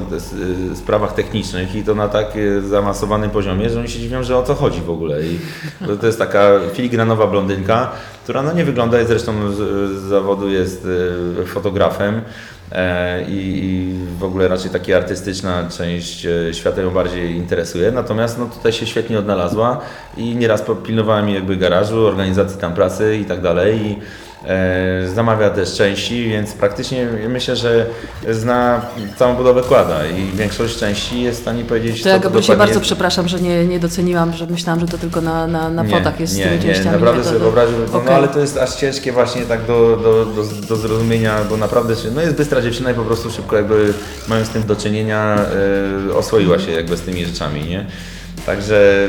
sprawach technicznych i to na tak zaawansowanym poziomie, że oni się dziwią, że o co chodzi w ogóle. I to, jest taka filigranowa blondynka, która no nie wygląda, zresztą z, zawodu jest fotografem. E, I, w ogóle raczej taka artystyczna część e, świata ją bardziej interesuje. Natomiast no, tutaj się świetnie odnalazła i nieraz pilnowała mi jakby garażu, organizacji tam pracy i tak dalej. I, zamawia też części, więc praktycznie myślę, że zna całą budowę kłada i większość części jest w stanie powiedzieć, To ja co dokładnie- bardzo przepraszam, że nie, nie doceniłam, że myślałam, że to tylko na, na, na fotach jest z nie, tymi nie, częściami. naprawdę to- sobie to- wyobraził, no, ale to jest aż ciężkie właśnie tak do, do, do, do zrozumienia, bo naprawdę, się- no jest bystra dziewczyna i po prostu szybko jakby mając z tym do czynienia e, oswoiła się jakby z tymi rzeczami, nie? Także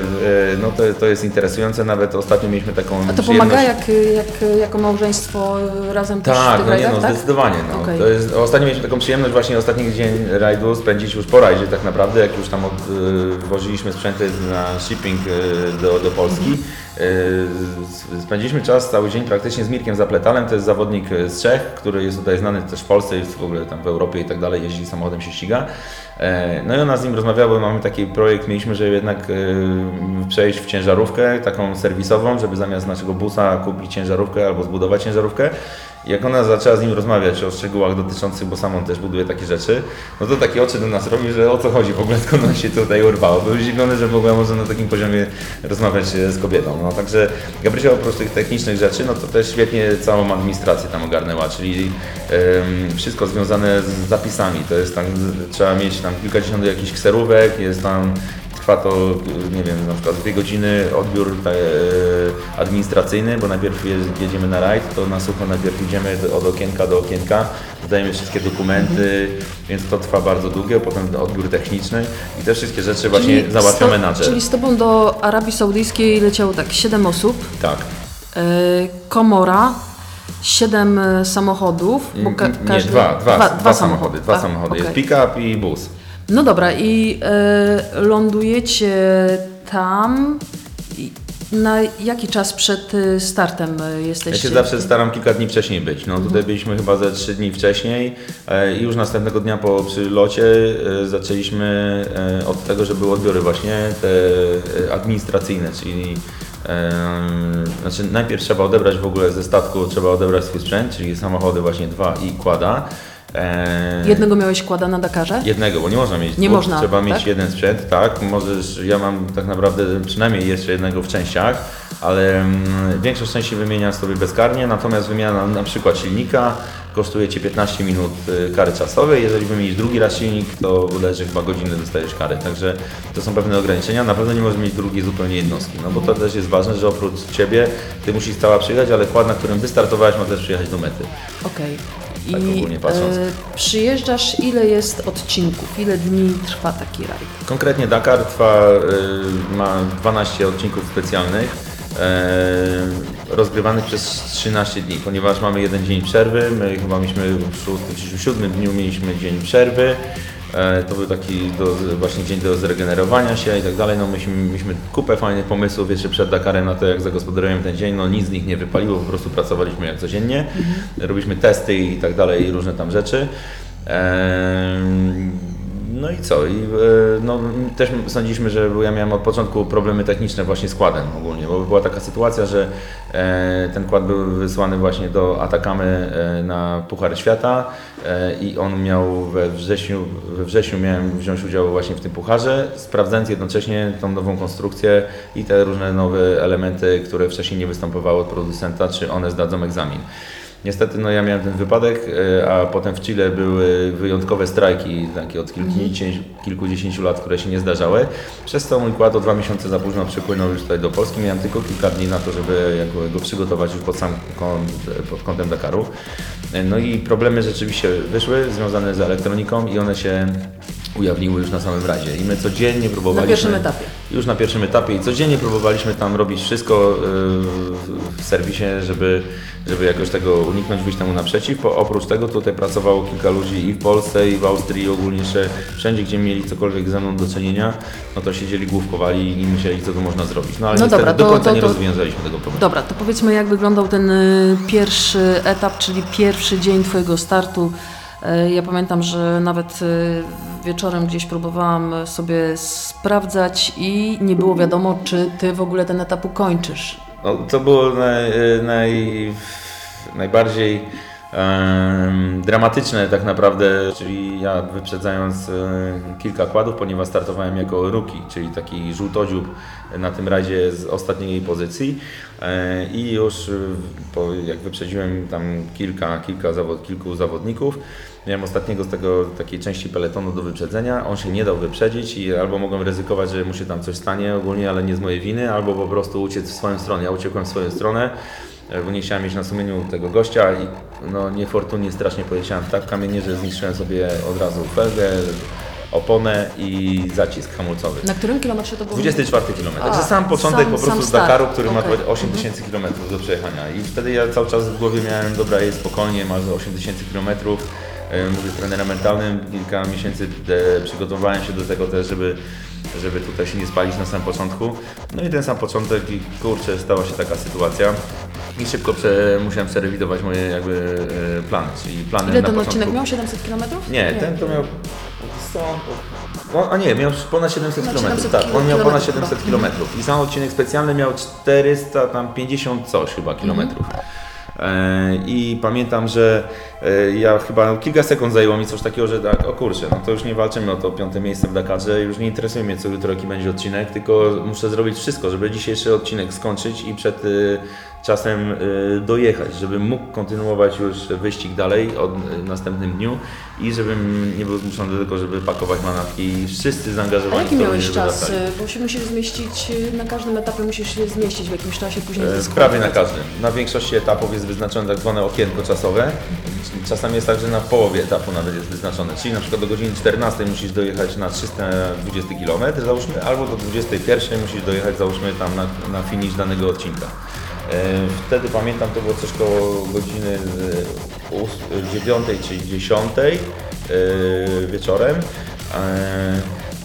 e, no to, to jest interesujące, nawet ostatnio mieliśmy taką A to pomaga jak, jak, jako małżeństwo razem też Tak, tych no nie rajdach, no, tak? zdecydowanie. No. Okej. To jest, ostatnio mieliśmy taką przyjemność właśnie ostatni dzień rajdu spędzić już po rajdzie tak naprawdę, jak już tam odwoziliśmy sprzęty na shipping y, do, do Polski. Spędziliśmy czas cały dzień praktycznie z Mirkiem Zapletalem, to jest zawodnik z Czech, który jest tutaj znany też w Polsce, jest w ogóle tam w Europie i tak dalej, jeździ samochodem, się ściga. E, No i ona z nim rozmawiała, bo mamy taki projekt, mieliśmy, żeby jednak y, przejść w ciężarówkę, taką serwisową, żeby zamiast naszego busa kupić ciężarówkę albo zbudować ciężarówkę. Jak ona zaczęła z nim rozmawiać o szczegółach dotyczących, bo sam on też buduje takie rzeczy, no to takie oczy do nas robi, że o co chodzi w ogóle, skąd on się tutaj urwało. Był zdziwiony, że w ogóle może na takim poziomie rozmawiać e, z kobietą. No także Gabrysia oprócz tych technicznych rzeczy, no to też świetnie całą administrację tam ogarnęła, czyli em, wszystko związane z zapisami. To jest tam, trzeba mieć tam kilkadziesiąt jakichś kserówek, jest tam trwa to, nie wiem, na przykład dwie godziny odbiór e, administracyjny, bo najpierw je- jedziemy na rajd, to na sucho najpierw idziemy od okienka do okienka, zdajemy wszystkie dokumenty, więc to trwa bardzo długo, potem odbiór techniczny i te wszystkie rzeczy właśnie Czyli załatwia to- menadżer. Czyli z Tobą do Arabii Saudyjskiej leciało tak 7 osób, Tak. e, komora, 7 samochodów. Bo ka- Nie, każdy- dwa, dwa, dwa, samochody. Dwa samochody. Jest okej. pick-up i bus. No dobra, i e, lądujecie tam. I na jaki czas przed e, startem e, Ja jesteście? się zawsze staram kilka dni wcześniej być. No tutaj byliśmy chyba ze trzy dni wcześniej e, i już następnego dnia po przylocie zaczęliśmy od tego, że były odbiory właśnie te administracyjne, czyli znaczy najpierw trzeba odebrać w ogóle ze statku, trzeba odebrać swój sprzęt, czyli samochody właśnie dwa i kłada. E, Jednego miałeś kłada na Dakarze? Jednego, bo nie można mieć Nie dwóch, można, trzeba tak? mieć jeden sprzęt, tak. Możesz, ja mam tak naprawdę przynajmniej jeszcze jednego w częściach, ale mm, większość części wymienia sobie bezkarnie, natomiast wymiana na przykład silnika kosztuje Cię 15 minut y, kary czasowej, jeżeli wymienisz drugi raz silnik, to leży chyba godzinę dostajesz kary, także to są pewne ograniczenia, na pewno nie możesz mieć drugiej zupełnie jednostki, no bo to też jest ważne, że oprócz Ciebie Ty musisz cała przyjechać, ale kład, na którym wystartowałeś ma też przyjechać do mety. Okej. Tak ogólnie patrząc. e, przyjeżdżasz, ile jest odcinków? Ile dni trwa taki rajd? Konkretnie Dakar trwa, y, ma 12 odcinków specjalnych, y, rozgrywanych przez 13 dni, ponieważ mamy jeden dzień przerwy, my chyba mieliśmy w 6 czy w 7 dniu mieliśmy dzień przerwy, e, to był taki do, właśnie dzień do zregenerowania się i tak dalej, no myśmy, mieliśmy kupę fajnych pomysłów jeszcze przed Dakarem na to, jak zagospodarujemy ten dzień, no nic z nich nie wypaliło, po prostu pracowaliśmy jak codziennie, robiliśmy testy i tak dalej, i różne tam rzeczy. No i co? I, e, no, też sądziliśmy, że ja miałem od początku problemy techniczne właśnie z kładem ogólnie, bo była taka sytuacja, że e, ten kład był wysłany właśnie do Atakamy e, na Puchar Świata i on miał we wrześniu, we wrześniu miałem wziąć udział właśnie w tym pucharze, sprawdzając jednocześnie tą nową konstrukcję i te różne nowe elementy, które wcześniej nie występowały od producenta, czy one zdadzą egzamin. Niestety no ja miałem ten wypadek, e, a potem w Chile były wyjątkowe strajki, takie od kilkudziesięciu, kilkudziesięciu lat, które się nie zdarzały. Przez to mój kład o dwa miesiące za późno przypłynął już tutaj do Polski. Miałem tylko kilka dni na to, żeby go przygotować już pod sam kąt, pod kątem Dakaru. No i problemy rzeczywiście wyszły związane z elektroniką i one się ujawniły już na samym razie. I my codziennie próbowaliśmy... Na pierwszym etapie. Już na pierwszym etapie i codziennie próbowaliśmy tam robić wszystko yy, w serwisie, żeby, żeby jakoś tego uniknąć, wyjść temu naprzeciw. Oprócz tego tutaj pracowało kilka ludzi i w Polsce, i w Austrii, i ogólnie jeszcze wszędzie, gdzie mieli cokolwiek ze mną do czynienia, no to siedzieli, główkowali i myśleli, co tu można zrobić. No ale No dobra, do końca to- nie to- rozwiązaliśmy tego problemu. Dobra, to powiedzmy jak wyglądał ten y, pierwszy etap, czyli pierwszy dzień Twojego startu. Y, Ja pamiętam, że nawet y, wieczorem gdzieś próbowałam sobie sprawdzać i nie było wiadomo, czy Ty w ogóle ten etap ukończysz. No, to było naj, naj, najbardziej dramatyczne tak naprawdę, czyli ja wyprzedzając e, kilka kładów, ponieważ startowałem jako rookie, czyli taki żółtodziób na tym razie z ostatniej pozycji e, i już e, po, jak wyprzedziłem tam kilka, kilka zawod, kilku zawodników, Miałem ostatniego z tego takiej części peletonu do wyprzedzenia. On się nie dał wyprzedzić i albo mogłem ryzykować, że mu się tam coś stanie ogólnie, ale nie z mojej winy, albo po prostu uciec w swoją stronę. Ja uciekłem w swoją stronę, bo nie chciałem mieć na sumieniu tego gościa i no niefortunnie strasznie poleciałem w tak kamienie, że zniszczyłem sobie od razu felgę, oponę i zacisk hamulcowy. Na którym kilometrze to było? 24 km. Także sam początek sam- po prostu z. Dakaru, który ma Okej. 8 tysięcy km do przejechania. I wtedy ja cały czas w głowie miałem, dobra, jest spokojnie, masz 8 tysięcy km. Mówię z trenerem mentalnym, kilka miesięcy e, przygotowałem się do tego też, żeby, żeby tutaj się nie spalić na samym początku. No i ten sam początek i kurczę, stała się taka sytuacja. I szybko prze, musiałem przerewidować moje jakby e, plany, czyli plany Ile na ten początku. odcinek miał? 700 km? Nie, ten to miał. co? No, a nie, miał ponad 700 Ponad km. 700 Tak, on miał ponad kilometrów 700 chyba. km. I sam odcinek specjalny miał 450 coś chyba kilometrów. E, I pamiętam, że ja chyba kilka sekund zajęło mi coś takiego, że tak, o kurczę, no to już nie walczymy o to piąte miejsce w Dakarze, już nie interesuje mnie co jutro jaki będzie odcinek, tylko muszę zrobić wszystko, żeby dzisiejszy odcinek skończyć i przed y, czasem y, dojechać, żebym mógł kontynuować już wyścig dalej od następnym dniu i żebym nie był zmuszony do tego, żeby pakować manatki i wszyscy A zaangażowani jaki w to, miałeś czas? Bo się musisz zmieścić, na każdym etapie musisz się zmieścić w jakimś czasie, później E, dyskutować. Prawie na każdym. Na większości etapów jest wyznaczone tak zwane okienko czasowe. Czasami jest tak, że na połowie etapu nawet jest wyznaczone. Czyli na przykład do godziny 14 musisz dojechać na 320 km, załóżmy, albo do 21 musisz dojechać, załóżmy, tam na, na finish danego odcinka. E, Wtedy pamiętam, to było coś koło godziny e, ós- 9 czy 10 e, wieczorem.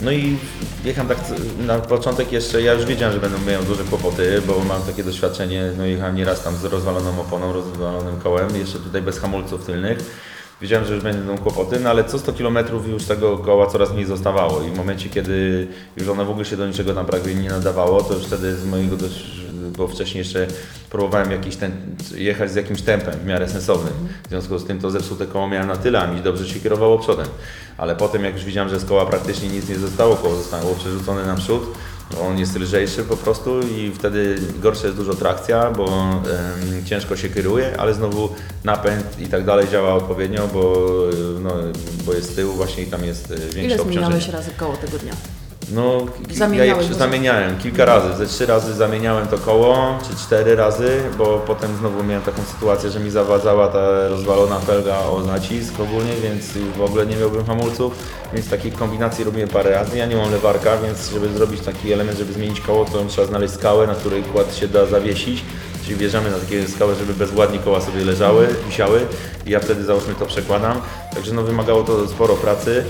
No i jechałem tak na początek jeszcze, ja już wiedziałem, że będą miał duże kłopoty, bo mam takie doświadczenie, no jechałem nieraz tam z rozwaloną oponą, rozwalonym kołem, jeszcze tutaj bez hamulców tylnych. Wiedziałem, że już będą kłopoty, no ale co 100 km już tego koła coraz mniej zostawało i w momencie, kiedy już ono w ogóle się do niczego tam prawie nie nadawało, to już wtedy z mojego dość, bo wcześniej jeszcze próbowałem jakiś ten, jechać z jakimś tempem w miarę sensownym. W związku z tym to zepsute koło miałem na tyle, a mi dobrze się kierowało przodem. Ale potem jak już widziałem, że z koła praktycznie nic nie zostało, koło zostało przerzucone naprzód, no on jest lżejszy po prostu i wtedy gorsza jest dużo trakcja, bo em, ciężko się kieruje, ale znowu napęd i tak dalej działa odpowiednio, bo, no, bo jest z tyłu właśnie i tam jest e, większe Ile obciążenie. zmieniałeś razy koło tego dnia? No, Zamieniałeś ja je zamieniałem kilka razy, ze trzy razy zamieniałem to koło, czy cztery razy, bo potem znowu miałem taką sytuację, że mi zawadzała ta rozwalona felga o nacisk ogólnie, więc w ogóle nie miałbym hamulców, więc takich kombinacji robiłem parę razy. Ja nie mam lewarka, więc żeby zrobić taki element, żeby zmienić koło, to trzeba znaleźć skałę, na której kład się da zawiesić. Czyli wjeżdżamy na takie skałę, żeby bezładnie koła sobie leżały, wisiały i ja wtedy załóżmy to przekładam. Także no wymagało to sporo pracy.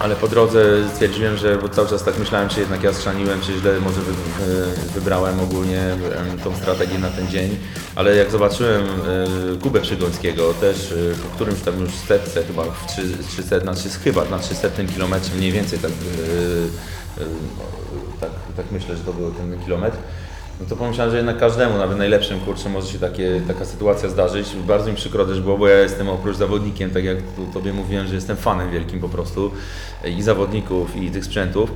Ale po drodze stwierdziłem, że bo cały czas tak myślałem, czy jednak ja schrzaniłem, czy źle może wy, wy, wybrałem ogólnie tą strategię na ten dzień. Ale jak zobaczyłem e, Kubę Przygońskiego, też e, po którymś tam już setce, chyba w 300, znaczy chyba na 300 kilometrze mniej więcej, tak, e, e, tak, tak myślę, że to był ten kilometr. No to pomyślałem, że jednak każdemu, nawet najlepszym kurczę, może się takie, taka sytuacja zdarzyć. Bardzo mi przykro też było, bo ja jestem oprócz zawodnikiem, tak jak Tobie mówiłem, że jestem fanem wielkim po prostu i zawodników, i tych sprzętów.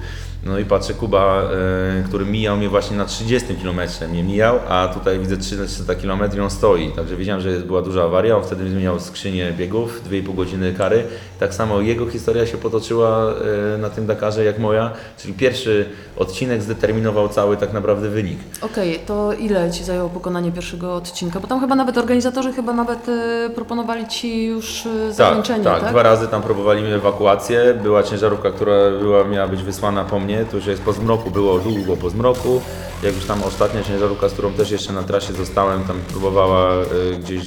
No i patrzę, Kuba, e, który mijał mnie właśnie na 30 km, mnie mijał, a tutaj widzę 300 km i on stoi. Także wiedziałem, że była duża awaria, on wtedy zmieniał skrzynię biegów, 2,5 godziny kary. Tak samo jego historia się potoczyła e, na tym Dakarze jak moja, czyli pierwszy odcinek zdeterminował cały tak naprawdę wynik. Okej, to ile Ci zajęło pokonanie pierwszego odcinka? Bo tam chyba nawet organizatorzy chyba nawet y, proponowali Ci już y, zakończenie, tak? tak, dwa razy tam próbowaliśmy ewakuację. Była ciężarówka, która była, miała być wysłana po mnie. To już jest po zmroku, było długo po zmroku. Jak już tam ostatnia ciężarówka, z którą też jeszcze na trasie zostałem, tam próbowała y, gdzieś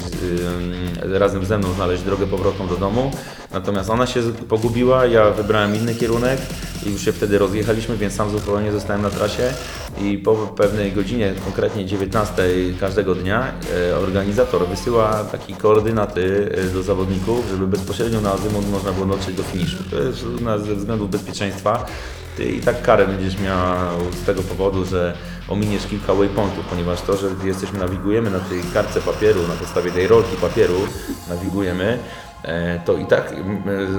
razem ze mną znaleźć drogę powrotną do domu. Natomiast ona się pogubiła, ja wybrałem inny kierunek i już się wtedy rozjechaliśmy, więc sam zupełnie zostałem na trasie. I po pewnej godzinie, konkretnie 19 każdego dnia, e, organizator wysyła takie koordynaty e, do zawodników, żeby bezpośrednio na azymut można było dotrzeć do finiszu. To jest na, ze względów bezpieczeństwa. Ty i tak karę będziesz miał z tego powodu, że ominiesz kilka waypointów, ponieważ to, że jesteśmy, nawigujemy na tej kartce papieru, na podstawie tej rolki papieru nawigujemy, e, to i tak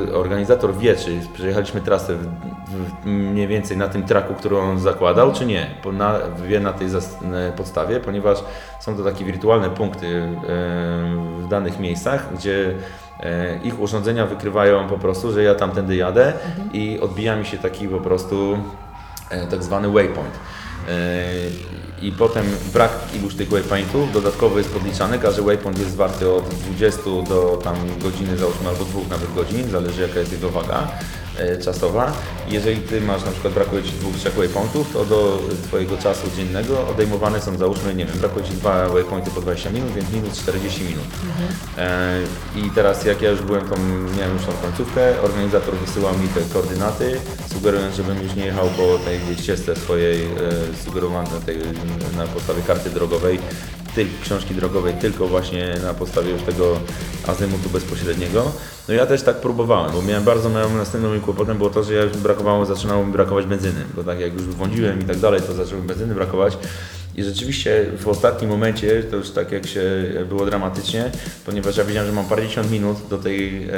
e, organizator wie, czy przejechaliśmy trasę w, w, mniej więcej na tym traku, który on zakładał, czy nie. Po, na, wie na tej e, podstawie, ponieważ są to takie wirtualne punkty w danych miejscach, gdzie ich urządzenia wykrywają po prostu, że ja tamtędy jadę i odbija mi się taki po prostu e, tak zwany waypoint. E, I potem brak iluś tych waypointów dodatkowo jest podliczany. Każdy waypoint jest warty od 20 do tam godziny, załóżmy, albo dwóch nawet godzin, zależy jaka jest jego waga e, czasowa. Jeżeli Ty masz na przykład brakuje Ci dwóch, trzech waypointów, to do Twojego czasu dziennego odejmowane są załóżmy, nie wiem, brakuje Ci dwa waypointy po 20 minut, więc minut 40 minut. E, I teraz jak ja już byłem tą, miałem już tą końcówkę, organizator wysyłał mi te koordynaty, sugerując, żebym już nie jechał po tej ścieżce swojej e, sugerowanej na podstawie karty drogowej, tej książki drogowej, tylko właśnie na podstawie już tego azymutu bezpośredniego. No ja też tak próbowałem, bo miałem bardzo miałem następnym moim kłopotem było to, że ja brakowało, zaczynało mi brakować benzyny, bo tak jak już wądziłem i tak dalej, to zaczęło mi benzyny brakować. I rzeczywiście w ostatnim momencie, to już tak jak się było dramatycznie, ponieważ ja wiedziałem, że mam parędziesiąt minut do tej e,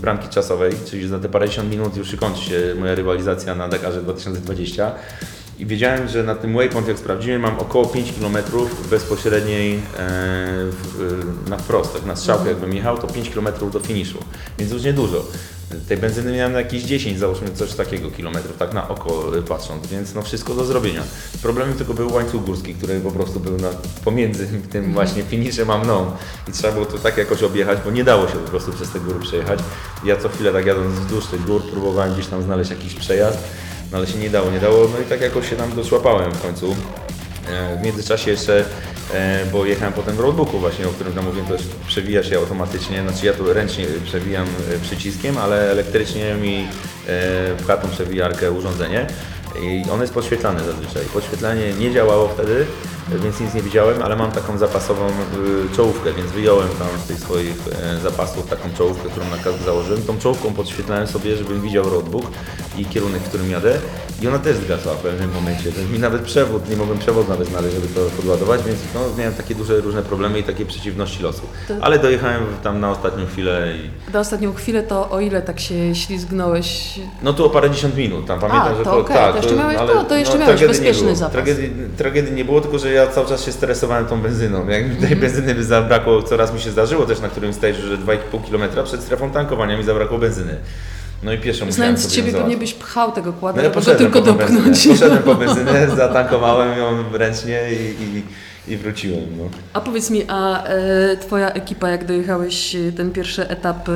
bramki czasowej, czyli za te parędziesiąt minut już kończy się moja rywalizacja na Dakarze 2020. I wiedziałem, że na tym waypoint, jak sprawdziłem, mam około 5 km bezpośredniej e, w, e, na wprost, tak na strzałkę jakbym jechał, to 5 km do finiszu, więc już niedużo. Tej benzyny miałem na jakieś 10, załóżmy coś takiego kilometrów, tak na oko e, patrząc, więc no wszystko do zrobienia. Problemem tylko był łańcuch górski, który po prostu był na, pomiędzy tym właśnie finiszem a mną i trzeba było to tak jakoś objechać, bo nie dało się po prostu przez te góry przejechać. Ja co chwilę tak jadąc wzdłuż tych gór próbowałem gdzieś tam znaleźć jakiś przejazd, no ale się nie dało, nie dało, no i tak jakoś się tam doszłapałem w końcu. E, W międzyczasie jeszcze, e, bo jechałem potem w roadbooku właśnie, o którym tam mówiłem, to przewija się automatycznie, znaczy ja tu ręcznie przewijam e, przyciskiem, ale elektrycznie mi pcha tą przewijarkę urządzenie i ono jest podświetlane zazwyczaj. Podświetlanie nie działało wtedy, więc nic nie widziałem, ale mam taką zapasową y, czołówkę, więc wyjąłem tam z tych swoich e, zapasów taką czołówkę, którą na kask założyłem. Tą czołówką podświetlałem sobie, żebym widział roadbook i kierunek, w którym jadę i ona też zgasła w pewnym momencie. Mi nawet przewód, nie mogłem przewód nawet znaleźć, żeby to podładować, więc no, miałem takie duże różne problemy i takie przeciwności losu. To- Ale dojechałem tam na ostatnią chwilę i Na ostatnią chwilę to o ile tak się ślizgnąłeś? no tu o parędziesiąt minut, tam pamiętam, A, że to po- okej, to jeszcze miałeś- to- to jeszcze miałeś tragedii nie bezpieczny zapas. Tragedii, tragedii nie było, tylko że ja cały czas się stresowałem tą benzyną. Jak mi tej Mhm. benzyny by zabrakło, coraz mi się zdarzyło też na którymś stage'u, że 2,5 km przed strefą tankowania mi zabrakło benzyny. No i pieszo Znając Ciebie ją pewnie załatwić. byś pchał tego kłada, No ja żeby tylko dopchnąć. benzynę. Poszedłem po benzynę, zatankowałem ją ręcznie i, i, i wróciłem. No. A powiedz mi, a e, Twoja ekipa, jak dojechałeś e, ten pierwszy etap, e,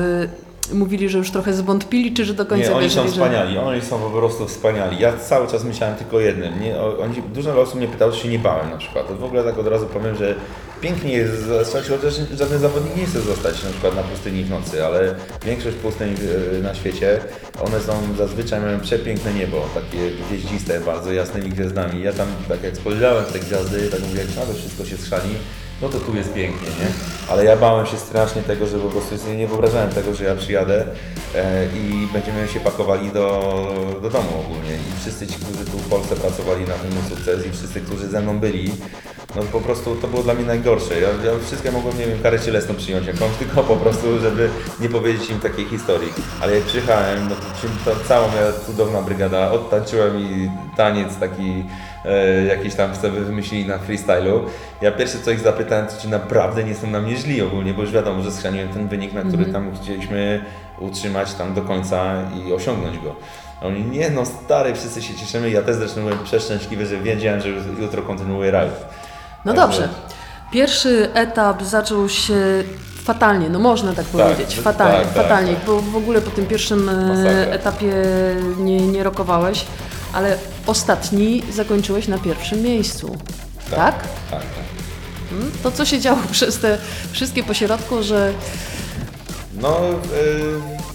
mówili, że już trochę zwątpili, czy że do końca Nie, oni wierzyli, są że... wspaniali, oni są po prostu wspaniali. Ja cały czas myślałem tylko o jednym. Nie, oni, dużo osób mnie pytało, czy się nie bałem na przykład. To w ogóle tak od razu powiem, że pięknie jest zostać, chociaż żaden zawodnik nie chce zostać na przykład na pustyni w nocy, ale większość pustyni e, na świecie, one są zazwyczaj mają przepiękne niebo, takie gwieździste, bardzo jasnymi gwiazdami. Ja tam tak jak spojrzałem w te gwiazdy, tak mówię, jak wszystko się schrzani, no to tu jest pięknie, nie? Ale ja bałem się strasznie tego, że po prostu nie wyobrażałem tego, że ja przyjadę e, i będziemy się pakowali do, do domu ogólnie. I wszyscy ci, którzy tu w Polsce pracowali na ten sukces i wszyscy, którzy ze mną byli, no po prostu to było dla mnie najgorsze. Ja, ja wszystkie mogłem, nie wiem, karę cielesną przyjąć jakąś, tylko po prostu, żeby nie powiedzieć im takiej historii. Ale jak przyjechałem, no to, to cała moja cudowna brygada, odtańczyła mi taniec taki e, jakiś tam sobie wymyślili na freestylu. Ja pierwsze co ich zapytałem, to czy naprawdę nie są na mnie źli ogólnie, bo już wiadomo, że schrzaniłem ten wynik, na który tam chcieliśmy utrzymać tam do końca i osiągnąć go. A Oni, nie no stary, wszyscy się cieszymy, ja też zresztą byłem przeszczęśliwy, że wiedziałem, że jutro kontynuuję rajd. No dobrze. Pierwszy etap zaczął się fatalnie, no można tak powiedzieć, tak, fatalnie, tak, tak, fatalnie, tak. bo w ogóle po tym pierwszym e, Masakra. etapie nie, nie rokowałeś, ale ostatni zakończyłeś na pierwszym miejscu, tak? Tak, tak. Mm, To co się działo przez te wszystkie pośrodku, że No,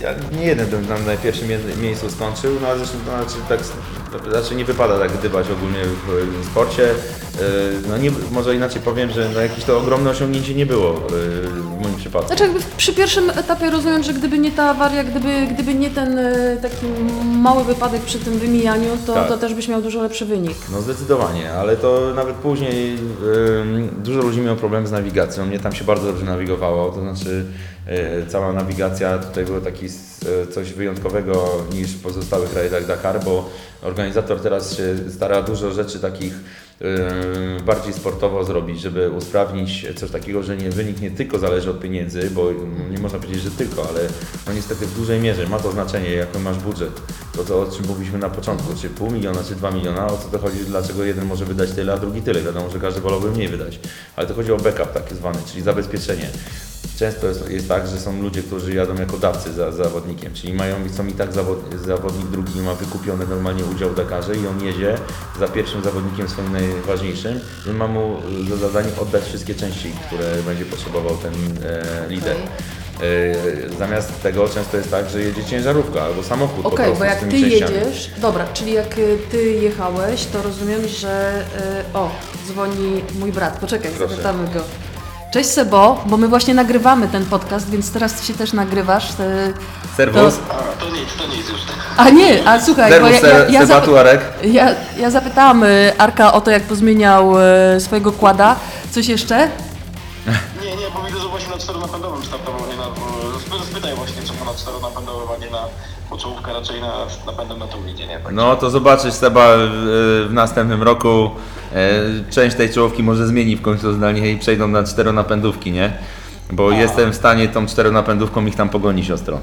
y, ja nie jeden bym tam na pierwszym mie- miejscu skończył, no ale zresztą to znaczy, tak, to znaczy nie wypada tak gdybać ogólnie w, w sporcie. Y, no nie, może inaczej powiem, że no jakieś to ogromne osiągnięcie nie było y, w moim przypadku. Znaczy jakby przy pierwszym etapie rozumiem, że gdyby nie ta awaria, gdyby, gdyby nie ten taki mały wypadek przy tym wymijaniu, to, Tak. to też byś miał dużo lepszy wynik. No zdecydowanie, ale to nawet później dużo ludzi miało problem z nawigacją. Mnie tam się bardzo dobrze nawigowało, to znaczy cała nawigacja tutaj było taki y, coś wyjątkowego niż w pozostałych rajdach Dakar, bo organizator teraz się stara dużo rzeczy takich y, bardziej sportowo zrobić, żeby usprawnić coś takiego, że nie wynik nie tylko zależy od pieniędzy, bo mm, nie można powiedzieć, że tylko, ale no niestety w dużej mierze ma to znaczenie, jaki masz budżet. To, to o czym mówiliśmy na początku, czy pół miliona, czy dwa miliona, o co to chodzi, dlaczego jeden może wydać tyle, a drugi tyle. Wiadomo, że każdy wolałby mniej wydać, ale to chodzi o backup tak zwany, czyli zabezpieczenie. Często jest, jest tak, że są ludzie, którzy jadą jako dawcy za zawodnikiem, czyli mają, są i tak zawod, zawodnik drugi ma wykupiony normalnie udział w Dakarze i on jedzie za pierwszym zawodnikiem swoim najważniejszym, że ma mu za zadanie oddać wszystkie części, które będzie potrzebował ten e, lider. E, zamiast tego często jest tak, że jedzie ciężarówka albo samochód Okej, prostu bo jak ty częściami. jedziesz, dobra, czyli jak y, ty jechałeś, to rozumiem, że y, o, dzwoni mój brat, poczekaj, Proszę. zapytamy go. Cześć Sebo, bo my właśnie nagrywamy ten podcast, więc teraz ty się też nagrywasz. e, Serwus. A, to nic, to nic już. A nie, a słuchaj, bo Serwus, ja, ja, ja, Seba zap- Tuarek. ja, ja zapytałam e, Arka o to, jak pozmieniał e, swojego kłada. Coś jeszcze? Nie, nie, bo widzę, że właśnie na czteronapędowym startował, nie na... sp- Spytaj właśnie, czemu na czteronapędowym, a nie na poczołówkę, raczej na napędem na tulidzie, nie? Tak. No to zobaczysz Seba w, w następnym roku. E, część tej czołówki może zmieni w końcu zdanie i przejdą na czteronapędówki, nie? Bo jestem w stanie tą czteronapędówką ich tam pogonić ostro.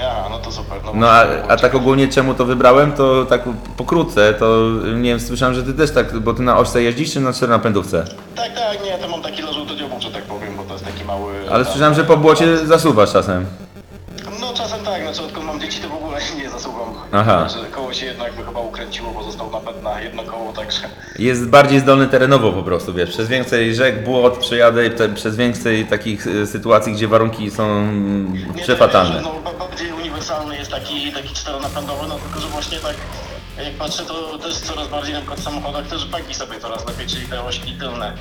A, no to super. No a, a tak ogólnie czemu to wybrałem, to tak pokrótce, to nie wiem, słyszałem, że ty też tak, bo ty na ośce jeździsz czy na czteronapędówce? Tak, tak, nie, to mam taki żółty dziobuk, że tak powiem, bo to jest taki mały... Ale słyszałem, że po błocie zasuwasz czasem. No czasem tak, znaczy odkąd Aha. Że koło się jednak by chyba ukręciło, bo został napęd na jedno koło, także... Jest bardziej zdolny terenowo po prostu, wiesz, przez więcej rzek, błot przejadę, przez więcej takich y, sytuacji, gdzie warunki są mm, Nie, przefatalne. tak, że No, ba- bardziej uniwersalny jest taki, taki czteronapędowy, no tylko że właśnie tak jak patrzę to też coraz bardziej na przykład w samochodach też bagi sobie coraz lepiej, czyli te ośki tylne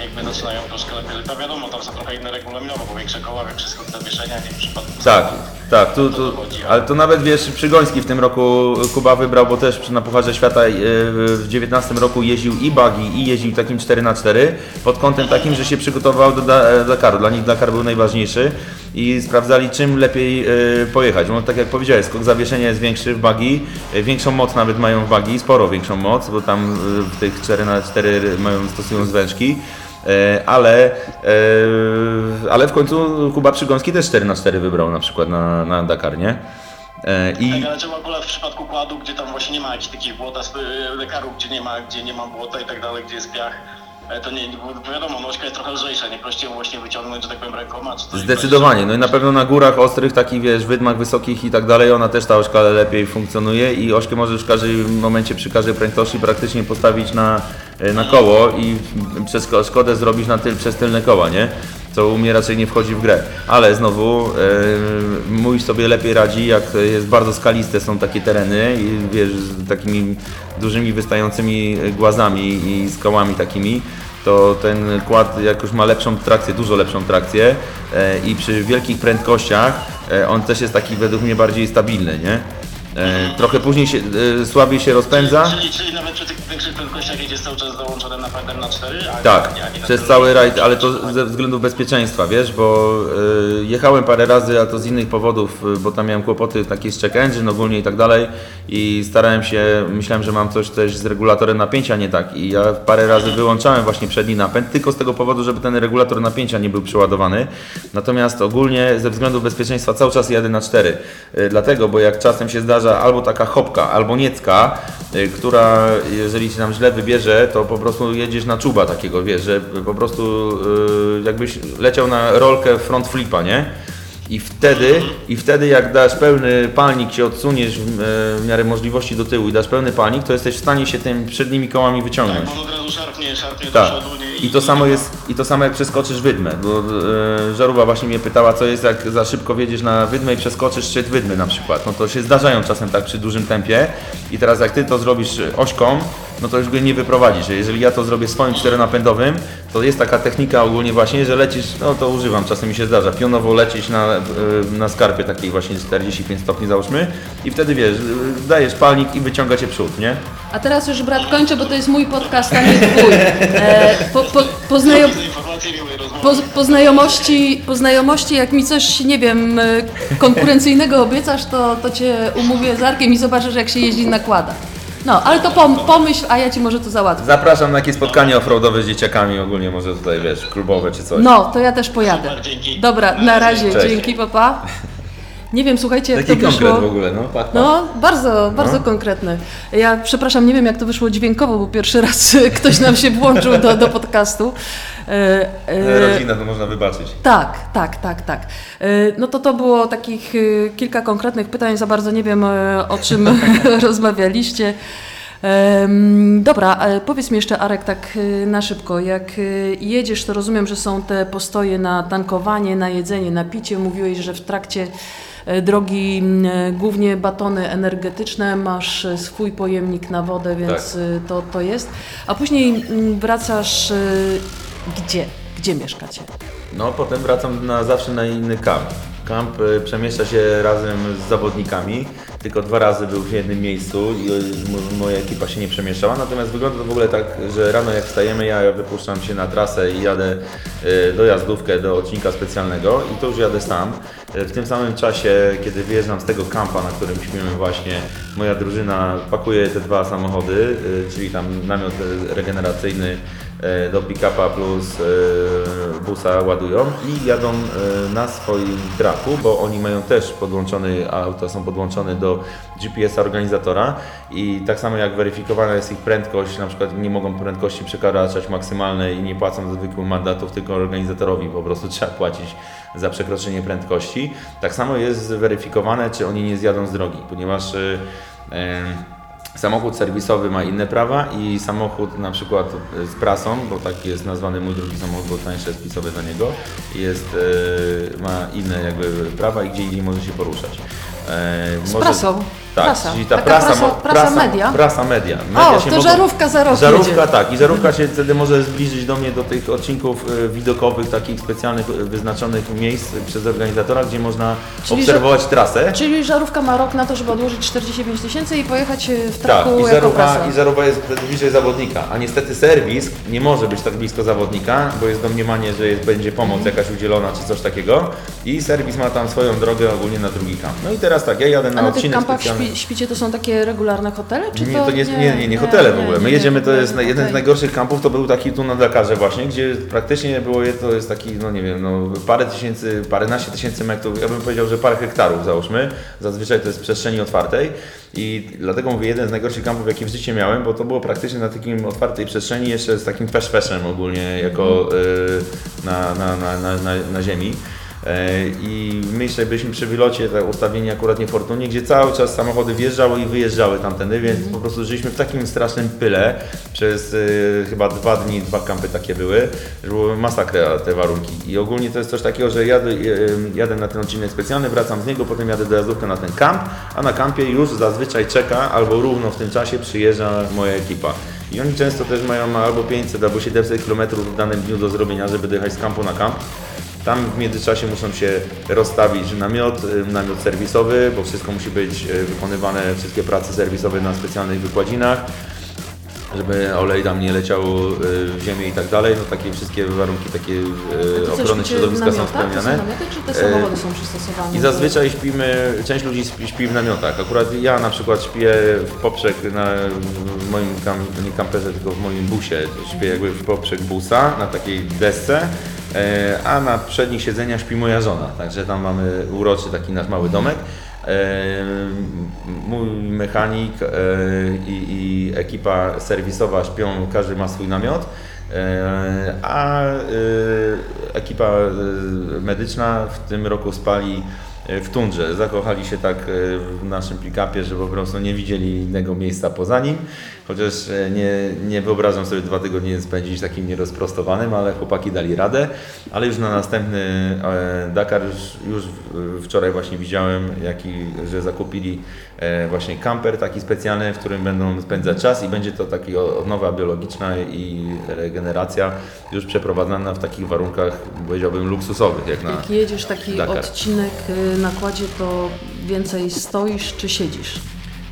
jakby zaczynają troszkę lepiej. To wiadomo, tam są trochę inne regulaminowe, bo większe koła, większy skok zawieszenia, nie w przypadku Tak, tak, tu, tu, ale to nawet wiesz, Przygoński w tym roku Kuba wybrał, bo też na Pucharze Świata y, w 19 roku jeździł i buggy i jeździł takim 4x4 pod kątem takim, że się przygotował do Da- Dakaru. Dla nich Dakar był najważniejszy i sprawdzali czym lepiej y, pojechać. No, tak jak powiedziałeś, skok zawieszenia jest większy w buggy, y, większą moc nawet mają w buggy, sporo większą moc, bo tam y, w tych 4x4 mają, stosują zwężki. E, ale, e, ale w końcu Kuba Przygoński też 4 na 4 wybrał na przykład na, na Dakar, nie? E, I Tak, ale czemu akurat w przypadku kładu, gdzie tam właśnie nie ma jakichś takich błota, lekaru, gdzie nie ma, gdzie nie ma błota i tak dalej, gdzie jest piach, e, to nie, bo wiadomo, nożka jest trochę lżejsza, nie prościej właśnie wyciągnąć, że tak powiem, rękoma, czy coś. zdecydowanie, no i na pewno na górach ostrych, takich wiesz, wydmach wysokich i tak dalej, ona też ta ośka lepiej funkcjonuje i ośkę możesz w każdym momencie, przy każdej prędkości praktycznie postawić na, e, na koło i przez ko- szkodę zrobić na tyl, przez tylne koła, nie? Co u mnie raczej nie wchodzi w grę. Ale znowu e, mój sobie lepiej radzi, jak jest bardzo skaliste są takie tereny i wiesz, z takimi dużymi wystającymi głazami i skałami takimi to ten kład jakoś ma lepszą trakcję, dużo lepszą trakcję e, i przy wielkich prędkościach e, on też jest taki według mnie bardziej stabilny, nie? E, trochę później się, e, słabiej się rozpędza. Czyli, czyli nawet przy tych większych prędkościach jedziesz cały czas załączonym napędem na 4? A Tak, nie, a nie na przez cały rajd, ale to ze względów bezpieczeństwa, wiesz, bo y, jechałem parę razy, a to z innych powodów, y, bo tam miałem kłopoty takie z check engine ogólnie i tak dalej i starałem się, myślałem, że mam coś też z regulatorem napięcia nie tak i ja parę razy wyłączałem właśnie przedni napęd, tylko z tego powodu, żeby ten regulator napięcia nie był przeładowany, natomiast ogólnie ze względów bezpieczeństwa cały czas jadę na 4, y, dlatego, bo jak czasem się zdarza albo taka hopka, albo niecka, y, która jeżeli się nam źle wybierze, to po prostu jedziesz na czuba takiego, wiesz, że po prostu y, jakbyś leciał na rolkę front flipa, nie? I wtedy, I wtedy jak dasz pełny palnik, się odsuniesz w, e, w miarę możliwości do tyłu i dasz pełny palnik, to jesteś w stanie się tym przednimi kołami wyciągnąć. Tak, bo od razu szarpnie, szarpnie do Tak. przodu. Nie, I to samo jest, i to samo jak przeskoczysz wydmę, bo e, Żarówa właśnie mnie pytała, co jest jak za szybko wjedziesz na wydmę i przeskoczysz szczyt wydmy na przykład. No to się zdarzają czasem tak przy dużym tempie i teraz jak ty to zrobisz ośką, no to już go nie wyprowadzisz. Jeżeli ja to zrobię swoim czteronapędowym, to jest taka technika ogólnie właśnie, że lecisz, no to używam, czasem mi się zdarza, pionowo lecieć na, e, na skarpie takiej właśnie 45 stopni załóżmy i wtedy wiesz, e, dajesz palnik i wyciąga cię przód, nie? A teraz już brat kończę, bo to jest mój podcast, a nie twój. E, po, po, po, po, po, znajomości, po znajomości, jak mi coś, nie wiem, e, konkurencyjnego obiecasz, to, to cię umówię z Arkiem i zobaczysz, jak się jeździ na kładach. No, ale to pom, pomyśl, a ja ci może to załatwię. Zapraszam na jakieś spotkanie offroadowe z dzieciakami ogólnie, może tutaj wiesz, klubowe czy coś. No, to ja też pojadę. Dobra, na razie, Cześć. dzięki, papa. Nie wiem, słuchajcie, jak Taki to wyszło. konkret w ogóle, no. Pat, pat. No, bardzo, bardzo konkretny. Ja przepraszam, nie wiem jak to wyszło dźwiękowo, bo pierwszy raz ktoś nam się włączył do, do podcastu. E, e, Rodzina to można wybaczyć. tak, tak, tak, tak. E, No to to było takich kilka konkretnych pytań, za bardzo nie wiem o czym rozmawialiście. Dobra, powiedz mi jeszcze Arek tak na szybko, jak jedziesz, to rozumiem, że są te postoje na tankowanie, na jedzenie, na picie. Mówiłeś, że w trakcie drogi m, e, głównie batony energetyczne, masz e, swój pojemnik na wodę, więc Tak. e, to, to jest. A później wracasz e, gdzie? Gdzie mieszkacie? No, potem wracam na, zawsze na inny kamp. Kamp przemieszcza się razem z zawodnikami. Tylko dwa razy był w jednym miejscu i moja ekipa się nie przemieszczała. Natomiast wygląda to w ogóle tak, że rano jak wstajemy, ja wypuszczam się na trasę i jadę y, dojazdówkę do odcinka specjalnego i to już jadę sam. Y, W tym samym czasie, kiedy wyjeżdżam z tego kampa, na którym śpimy właśnie, moja drużyna pakuje te dwa samochody, y, czyli tam namiot regeneracyjny e, do pick-upa plus e, busa ładują i jadą e, na swoim traku, bo oni mają też podłączony, auta są podłączone do GPS-a organizatora i tak samo jak weryfikowana jest ich prędkość, na przykład nie mogą prędkości przekraczać maksymalnej i nie płacą zwykłych mandatów, tylko organizatorowi po prostu trzeba płacić za przekroczenie prędkości. Tak samo jest weryfikowane, czy oni nie zjadą z drogi, ponieważ e, e, Samochód serwisowy ma inne prawa i samochód na przykład z prasą, bo tak jest nazwany mój drugi samochód, bo tańsze jest pisowy dla niego, jest, e, ma inne jakby prawa i gdzie indziej może się poruszać. E, Z prasą? Tak, Prasa. czyli ta Taka prasa, prasa- mo- prasa media? Prasa media. media O, to żarówka za rok Żarówka jedzie. tak i żarówka się wtedy może zbliżyć do mnie do tych odcinków e, widokowych, takich specjalnych e, wyznaczonych miejsc przez organizatora, gdzie można Czyli, obserwować trasę. Czyli żarówka ma rok na to, żeby odłożyć 45 tysięcy i pojechać e, w Tak, traku i jako żarówa, prasa. i żarówa jest wtedy bliżej zawodnika, a niestety serwis nie może być tak blisko zawodnika, bo jest domniemanie, że jest, będzie pomoc jakaś udzielona czy coś takiego i serwis ma tam swoją drogę ogólnie na drugi kamp. No i teraz tak, ja jadę na na odcinek specjalny. Śpi, śpicie to są takie regularne hotele? Czy Nie, to, to nie, nie, nie, nie hotele w ogóle. My nie, jedziemy, to nie, jest jeden z okej. najgorszych kampów, to był taki tu na Dakarze właśnie, gdzie praktycznie było, to jest taki, no nie wiem, no parę tysięcy, paręnaście tysięcy metrów, ja bym powiedział, że parę hektarów załóżmy, zazwyczaj to jest w przestrzeni otwartej i dlatego mówię, jeden z najgorszych kampów, jaki w życiu miałem, bo to było praktycznie na takim otwartej przestrzeni, jeszcze z takim pesz-peszem ogólnie, jako y, na, na, na, na, na, na ziemi. E, I my jeszcze byliśmy przy wylocie, tak ustawieni akurat niefortunnie, gdzie cały czas samochody wjeżdżały i wyjeżdżały tamtędy, więc po prostu żyliśmy w takim strasznym pyle przez e, chyba dwa dni, dwa kampy takie były, że było masakra te warunki. I ogólnie to jest coś takiego, że jadę, e, jadę na ten odcinek specjalny, wracam z niego, potem jadę dojazdówkę na ten kamp, a na kampie już zazwyczaj czeka albo równo w tym czasie przyjeżdża moja ekipa. I oni często też mają albo 500 albo 700 km w danym dniu do zrobienia, żeby dojechać z kampu na kamp. Tam w międzyczasie muszą się rozstawić namiot, y, namiot serwisowy, bo wszystko musi być y, wykonywane, wszystkie prace serwisowe na specjalnych wykładzinach, żeby olej tam nie leciał y, w ziemię i tak dalej. No takie wszystkie warunki takie y, ochrony środowiska są namiotach? To są spełniane. namioty, czy te samochody są przystosowane? I zazwyczaj śpimy, część ludzi śpi, w namiotach. Akurat ja na przykład śpię w poprzek na w moim kam, nie kamperze, tylko w moim busie. Śpię jakby w poprzek busa na takiej desce, a na przednich siedzeniach śpi moja żona. Także tam mamy uroczy taki nasz mały domek. Mój mechanik i, i ekipa serwisowa śpią, każdy ma swój namiot. A e, ekipa e, medyczna w tym roku spali w tundrze. Zakochali się tak e, w naszym pick-upie, że po prostu nie widzieli innego miejsca poza nim. Chociaż e, nie, nie wyobrażam sobie dwa tygodnie spędzić takim nierozprostowanym, ale chłopaki dali radę. Ale już na następny e, Dakar już, już wczoraj właśnie widziałem, jaki, że zakupili e, właśnie kamper taki specjalny, w którym będą spędzać czas i będzie to taki odnowa biologiczna i regeneracja już przeprowadzana w takich warunkach, powiedziałbym, luksusowych, jak na... Jak jedziesz taki Dakar. odcinek y, na kładzie, to więcej stoisz czy siedzisz?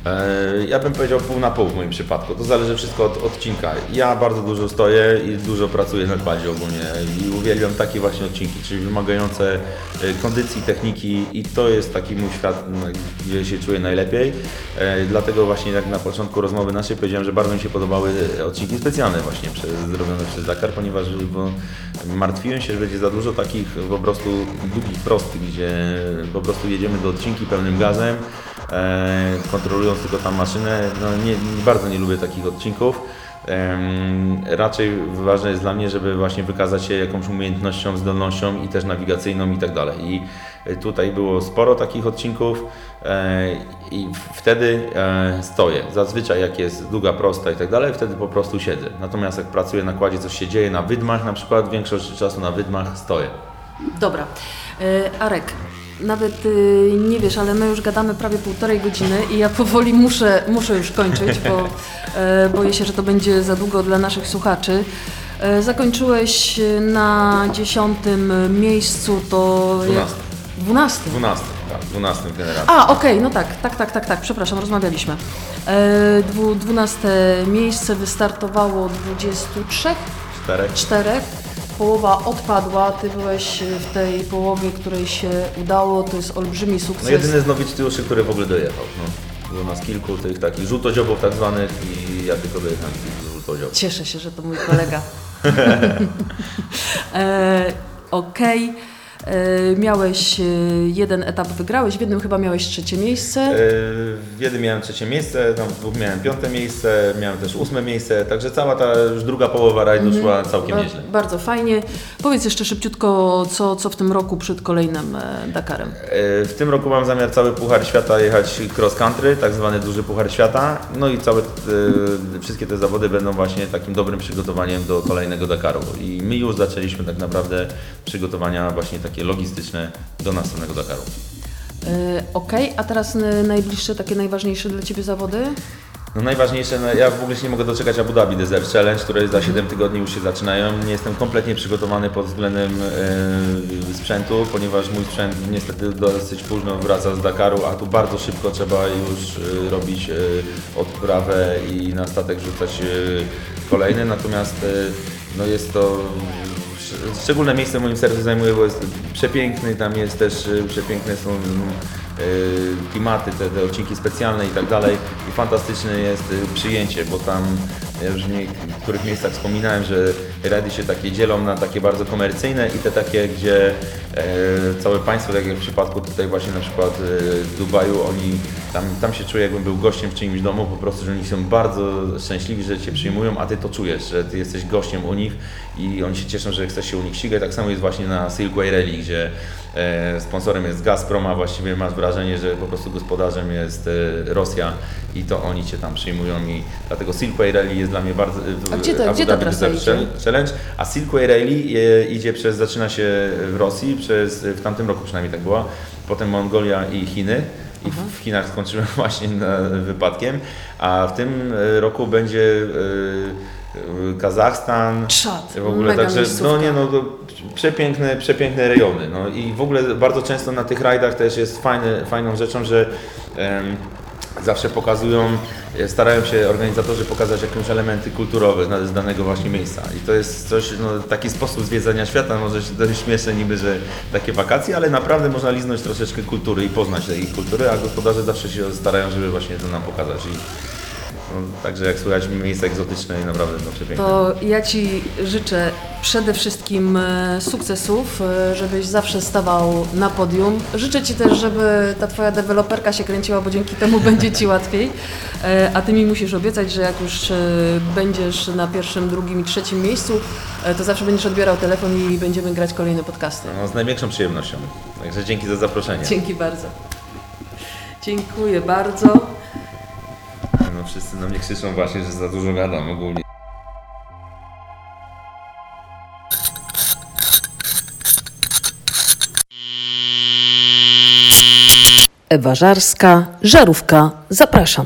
E, Ja bym powiedział pół na pół w moim przypadku. To zależy wszystko od odcinka. Ja bardzo dużo stoję i dużo pracuję na kładzie ogólnie i uwielbiam takie właśnie odcinki, czyli wymagające e, kondycji, techniki i to jest taki mój świat, gdzie się czuję najlepiej. E, Dlatego właśnie jak na początku rozmowy naszej powiedziałem, że bardzo mi się podobały odcinki specjalne właśnie przez, zrobione przez Dakar, ponieważ martwiłem się, że będzie za dużo takich po prostu długich prostych, gdzie po prostu jedziemy do odcinki pełnym gazem, kontrolując tylko tam maszynę. No, nie, bardzo nie lubię takich odcinków. Raczej ważne jest dla mnie, żeby właśnie wykazać się jakąś umiejętnością, zdolnością i też nawigacyjną i tak dalej. I e, tutaj było sporo takich odcinków e, i wtedy e, stoję. Zazwyczaj jak jest długa, prosta i tak dalej, wtedy po prostu siedzę. Natomiast jak pracuję na kładzie, coś się dzieje na wydmach na przykład, większość czasu na wydmach stoję. Dobra. Arek, nawet y, nie wiesz, ale my już gadamy prawie półtorej godziny i ja powoli muszę, muszę już kończyć, bo y, boję się, że to będzie za długo dla naszych słuchaczy. E, Zakończyłeś e, na dziesiątym miejscu, to... Dwunastym. Dwunastym. 12, tak, 12 generacji. A, okej, no tak, tak, tak, tak, tak, przepraszam, rozmawialiśmy. E, dwu, dwunaste miejsce wystartowało 23, Czterech. czterech. Połowa odpadła, ty byłeś w tej połowie, której się udało, to jest olbrzymi sukces. No jedyny z nowicjuszy, który w ogóle dojechał. No. Było nas kilku tych takich żółtodziobów tak zwanych i ja tylko dojechałem z tych żółtodziobów. Cieszę się, że to mój kolega. e, Okej. E, Miałeś e, jeden etap, wygrałeś, w jednym chyba miałeś trzecie miejsce. E, W jednym miałem trzecie miejsce, tam w dwóch miałem piąte miejsce, miałem też ósme miejsce, także cała ta już druga połowa rajdu szła całkiem Ba- nieźle. Bardzo fajnie. Powiedz jeszcze szybciutko, co, co w tym roku przed kolejnym e, Dakarem. E, W tym roku mam zamiar cały Puchar Świata jechać cross country, tak zwany duży Puchar Świata. No i całe, e, wszystkie te zawody będą właśnie takim dobrym przygotowaniem do kolejnego Dakaru. I my już zaczęliśmy tak naprawdę przygotowania właśnie takie logistyczne do następnego Dakaru. E, Okej, a teraz e, najbliższe, takie najważniejsze dla Ciebie zawody? No najważniejsze, no ja w ogóle się nie mogę doczekać Abu Dhabi Desert Challenge, które za 7 tygodni już się zaczynają. Nie jestem kompletnie przygotowany pod względem e, sprzętu, ponieważ mój sprzęt niestety dosyć późno wraca z Dakaru, a tu bardzo szybko trzeba już e, robić e, odprawę i na statek rzucać e, kolejny. Natomiast e, no jest to szczególne miejsce w moim sercu zajmuje, bo jest przepiękny, tam jest też e, przepiękne są e, klimaty, te, te odcinki specjalne i tak dalej. I fantastyczne jest e, przyjęcie, bo tam ja już w niektórych miejscach wspominałem, że rady się takie dzielą na takie bardzo komercyjne i te takie, gdzie e, całe państwo, tak jak w przypadku tutaj właśnie na przykład e, Dubaju, oni tam, tam się czuję jakbym był gościem w czyimś domu, po prostu, że oni są bardzo szczęśliwi, że Cię przyjmują, a Ty to czujesz, że Ty jesteś gościem u nich i oni się cieszą, że chcesz się u nich ścigać. Tak samo jest właśnie na Silkway Rally, gdzie e, sponsorem jest Gazprom, a właściwie masz wrażenie, że po prostu gospodarzem jest e, Rosja i to oni Cię tam przyjmują i dlatego Silkway Rally jest dla mnie bardzo... A gdzie to- Abu gdzie idzie? Challenge, a Silkway Rally e, idzie przez, zaczyna się w Rosji, przez, w tamtym roku przynajmniej tak było, potem Mongolia i Chiny. I w- Chinach skończyłem właśnie wypadkiem, a w tym e, roku będzie e, Kazachstan. Czad, W ogóle mega także, miejscówka. no nie no, to przepiękne, przepiękne rejony. No i w ogóle bardzo często na tych rajdach też jest fajne, fajną rzeczą, że em, zawsze pokazują, e, starają się organizatorzy pokazać jakieś elementy kulturowe z- danego właśnie miejsca. I to jest coś, no, taki sposób zwiedzania świata, może się dość śmieszne niby, że takie wakacje, ale naprawdę można liznąć troszeczkę kultury i poznać tej kultury, a gospodarze zawsze się starają, żeby właśnie to nam pokazać. I, no, także jak słychać, miejsca egzotyczne i naprawdę no, przepiękne. To ja Ci życzę przede wszystkim e, sukcesów, e, żebyś zawsze stawał na podium. Życzę Ci też, żeby ta Twoja deweloperka się kręciła, bo dzięki temu będzie Ci łatwiej. E, A Ty mi musisz obiecać, że jak już będziesz na pierwszym, drugim i trzecim miejscu, to zawsze będziesz odbierał telefon i będziemy grać kolejne podcasty. No, z największą przyjemnością. Także dzięki za zaproszenie. Dzięki bardzo. Dziękuję bardzo. No, wszyscy na mnie krzyczą właśnie, że za dużo gadam ogólnie. Ewa Żarska, Żarówka, zapraszam.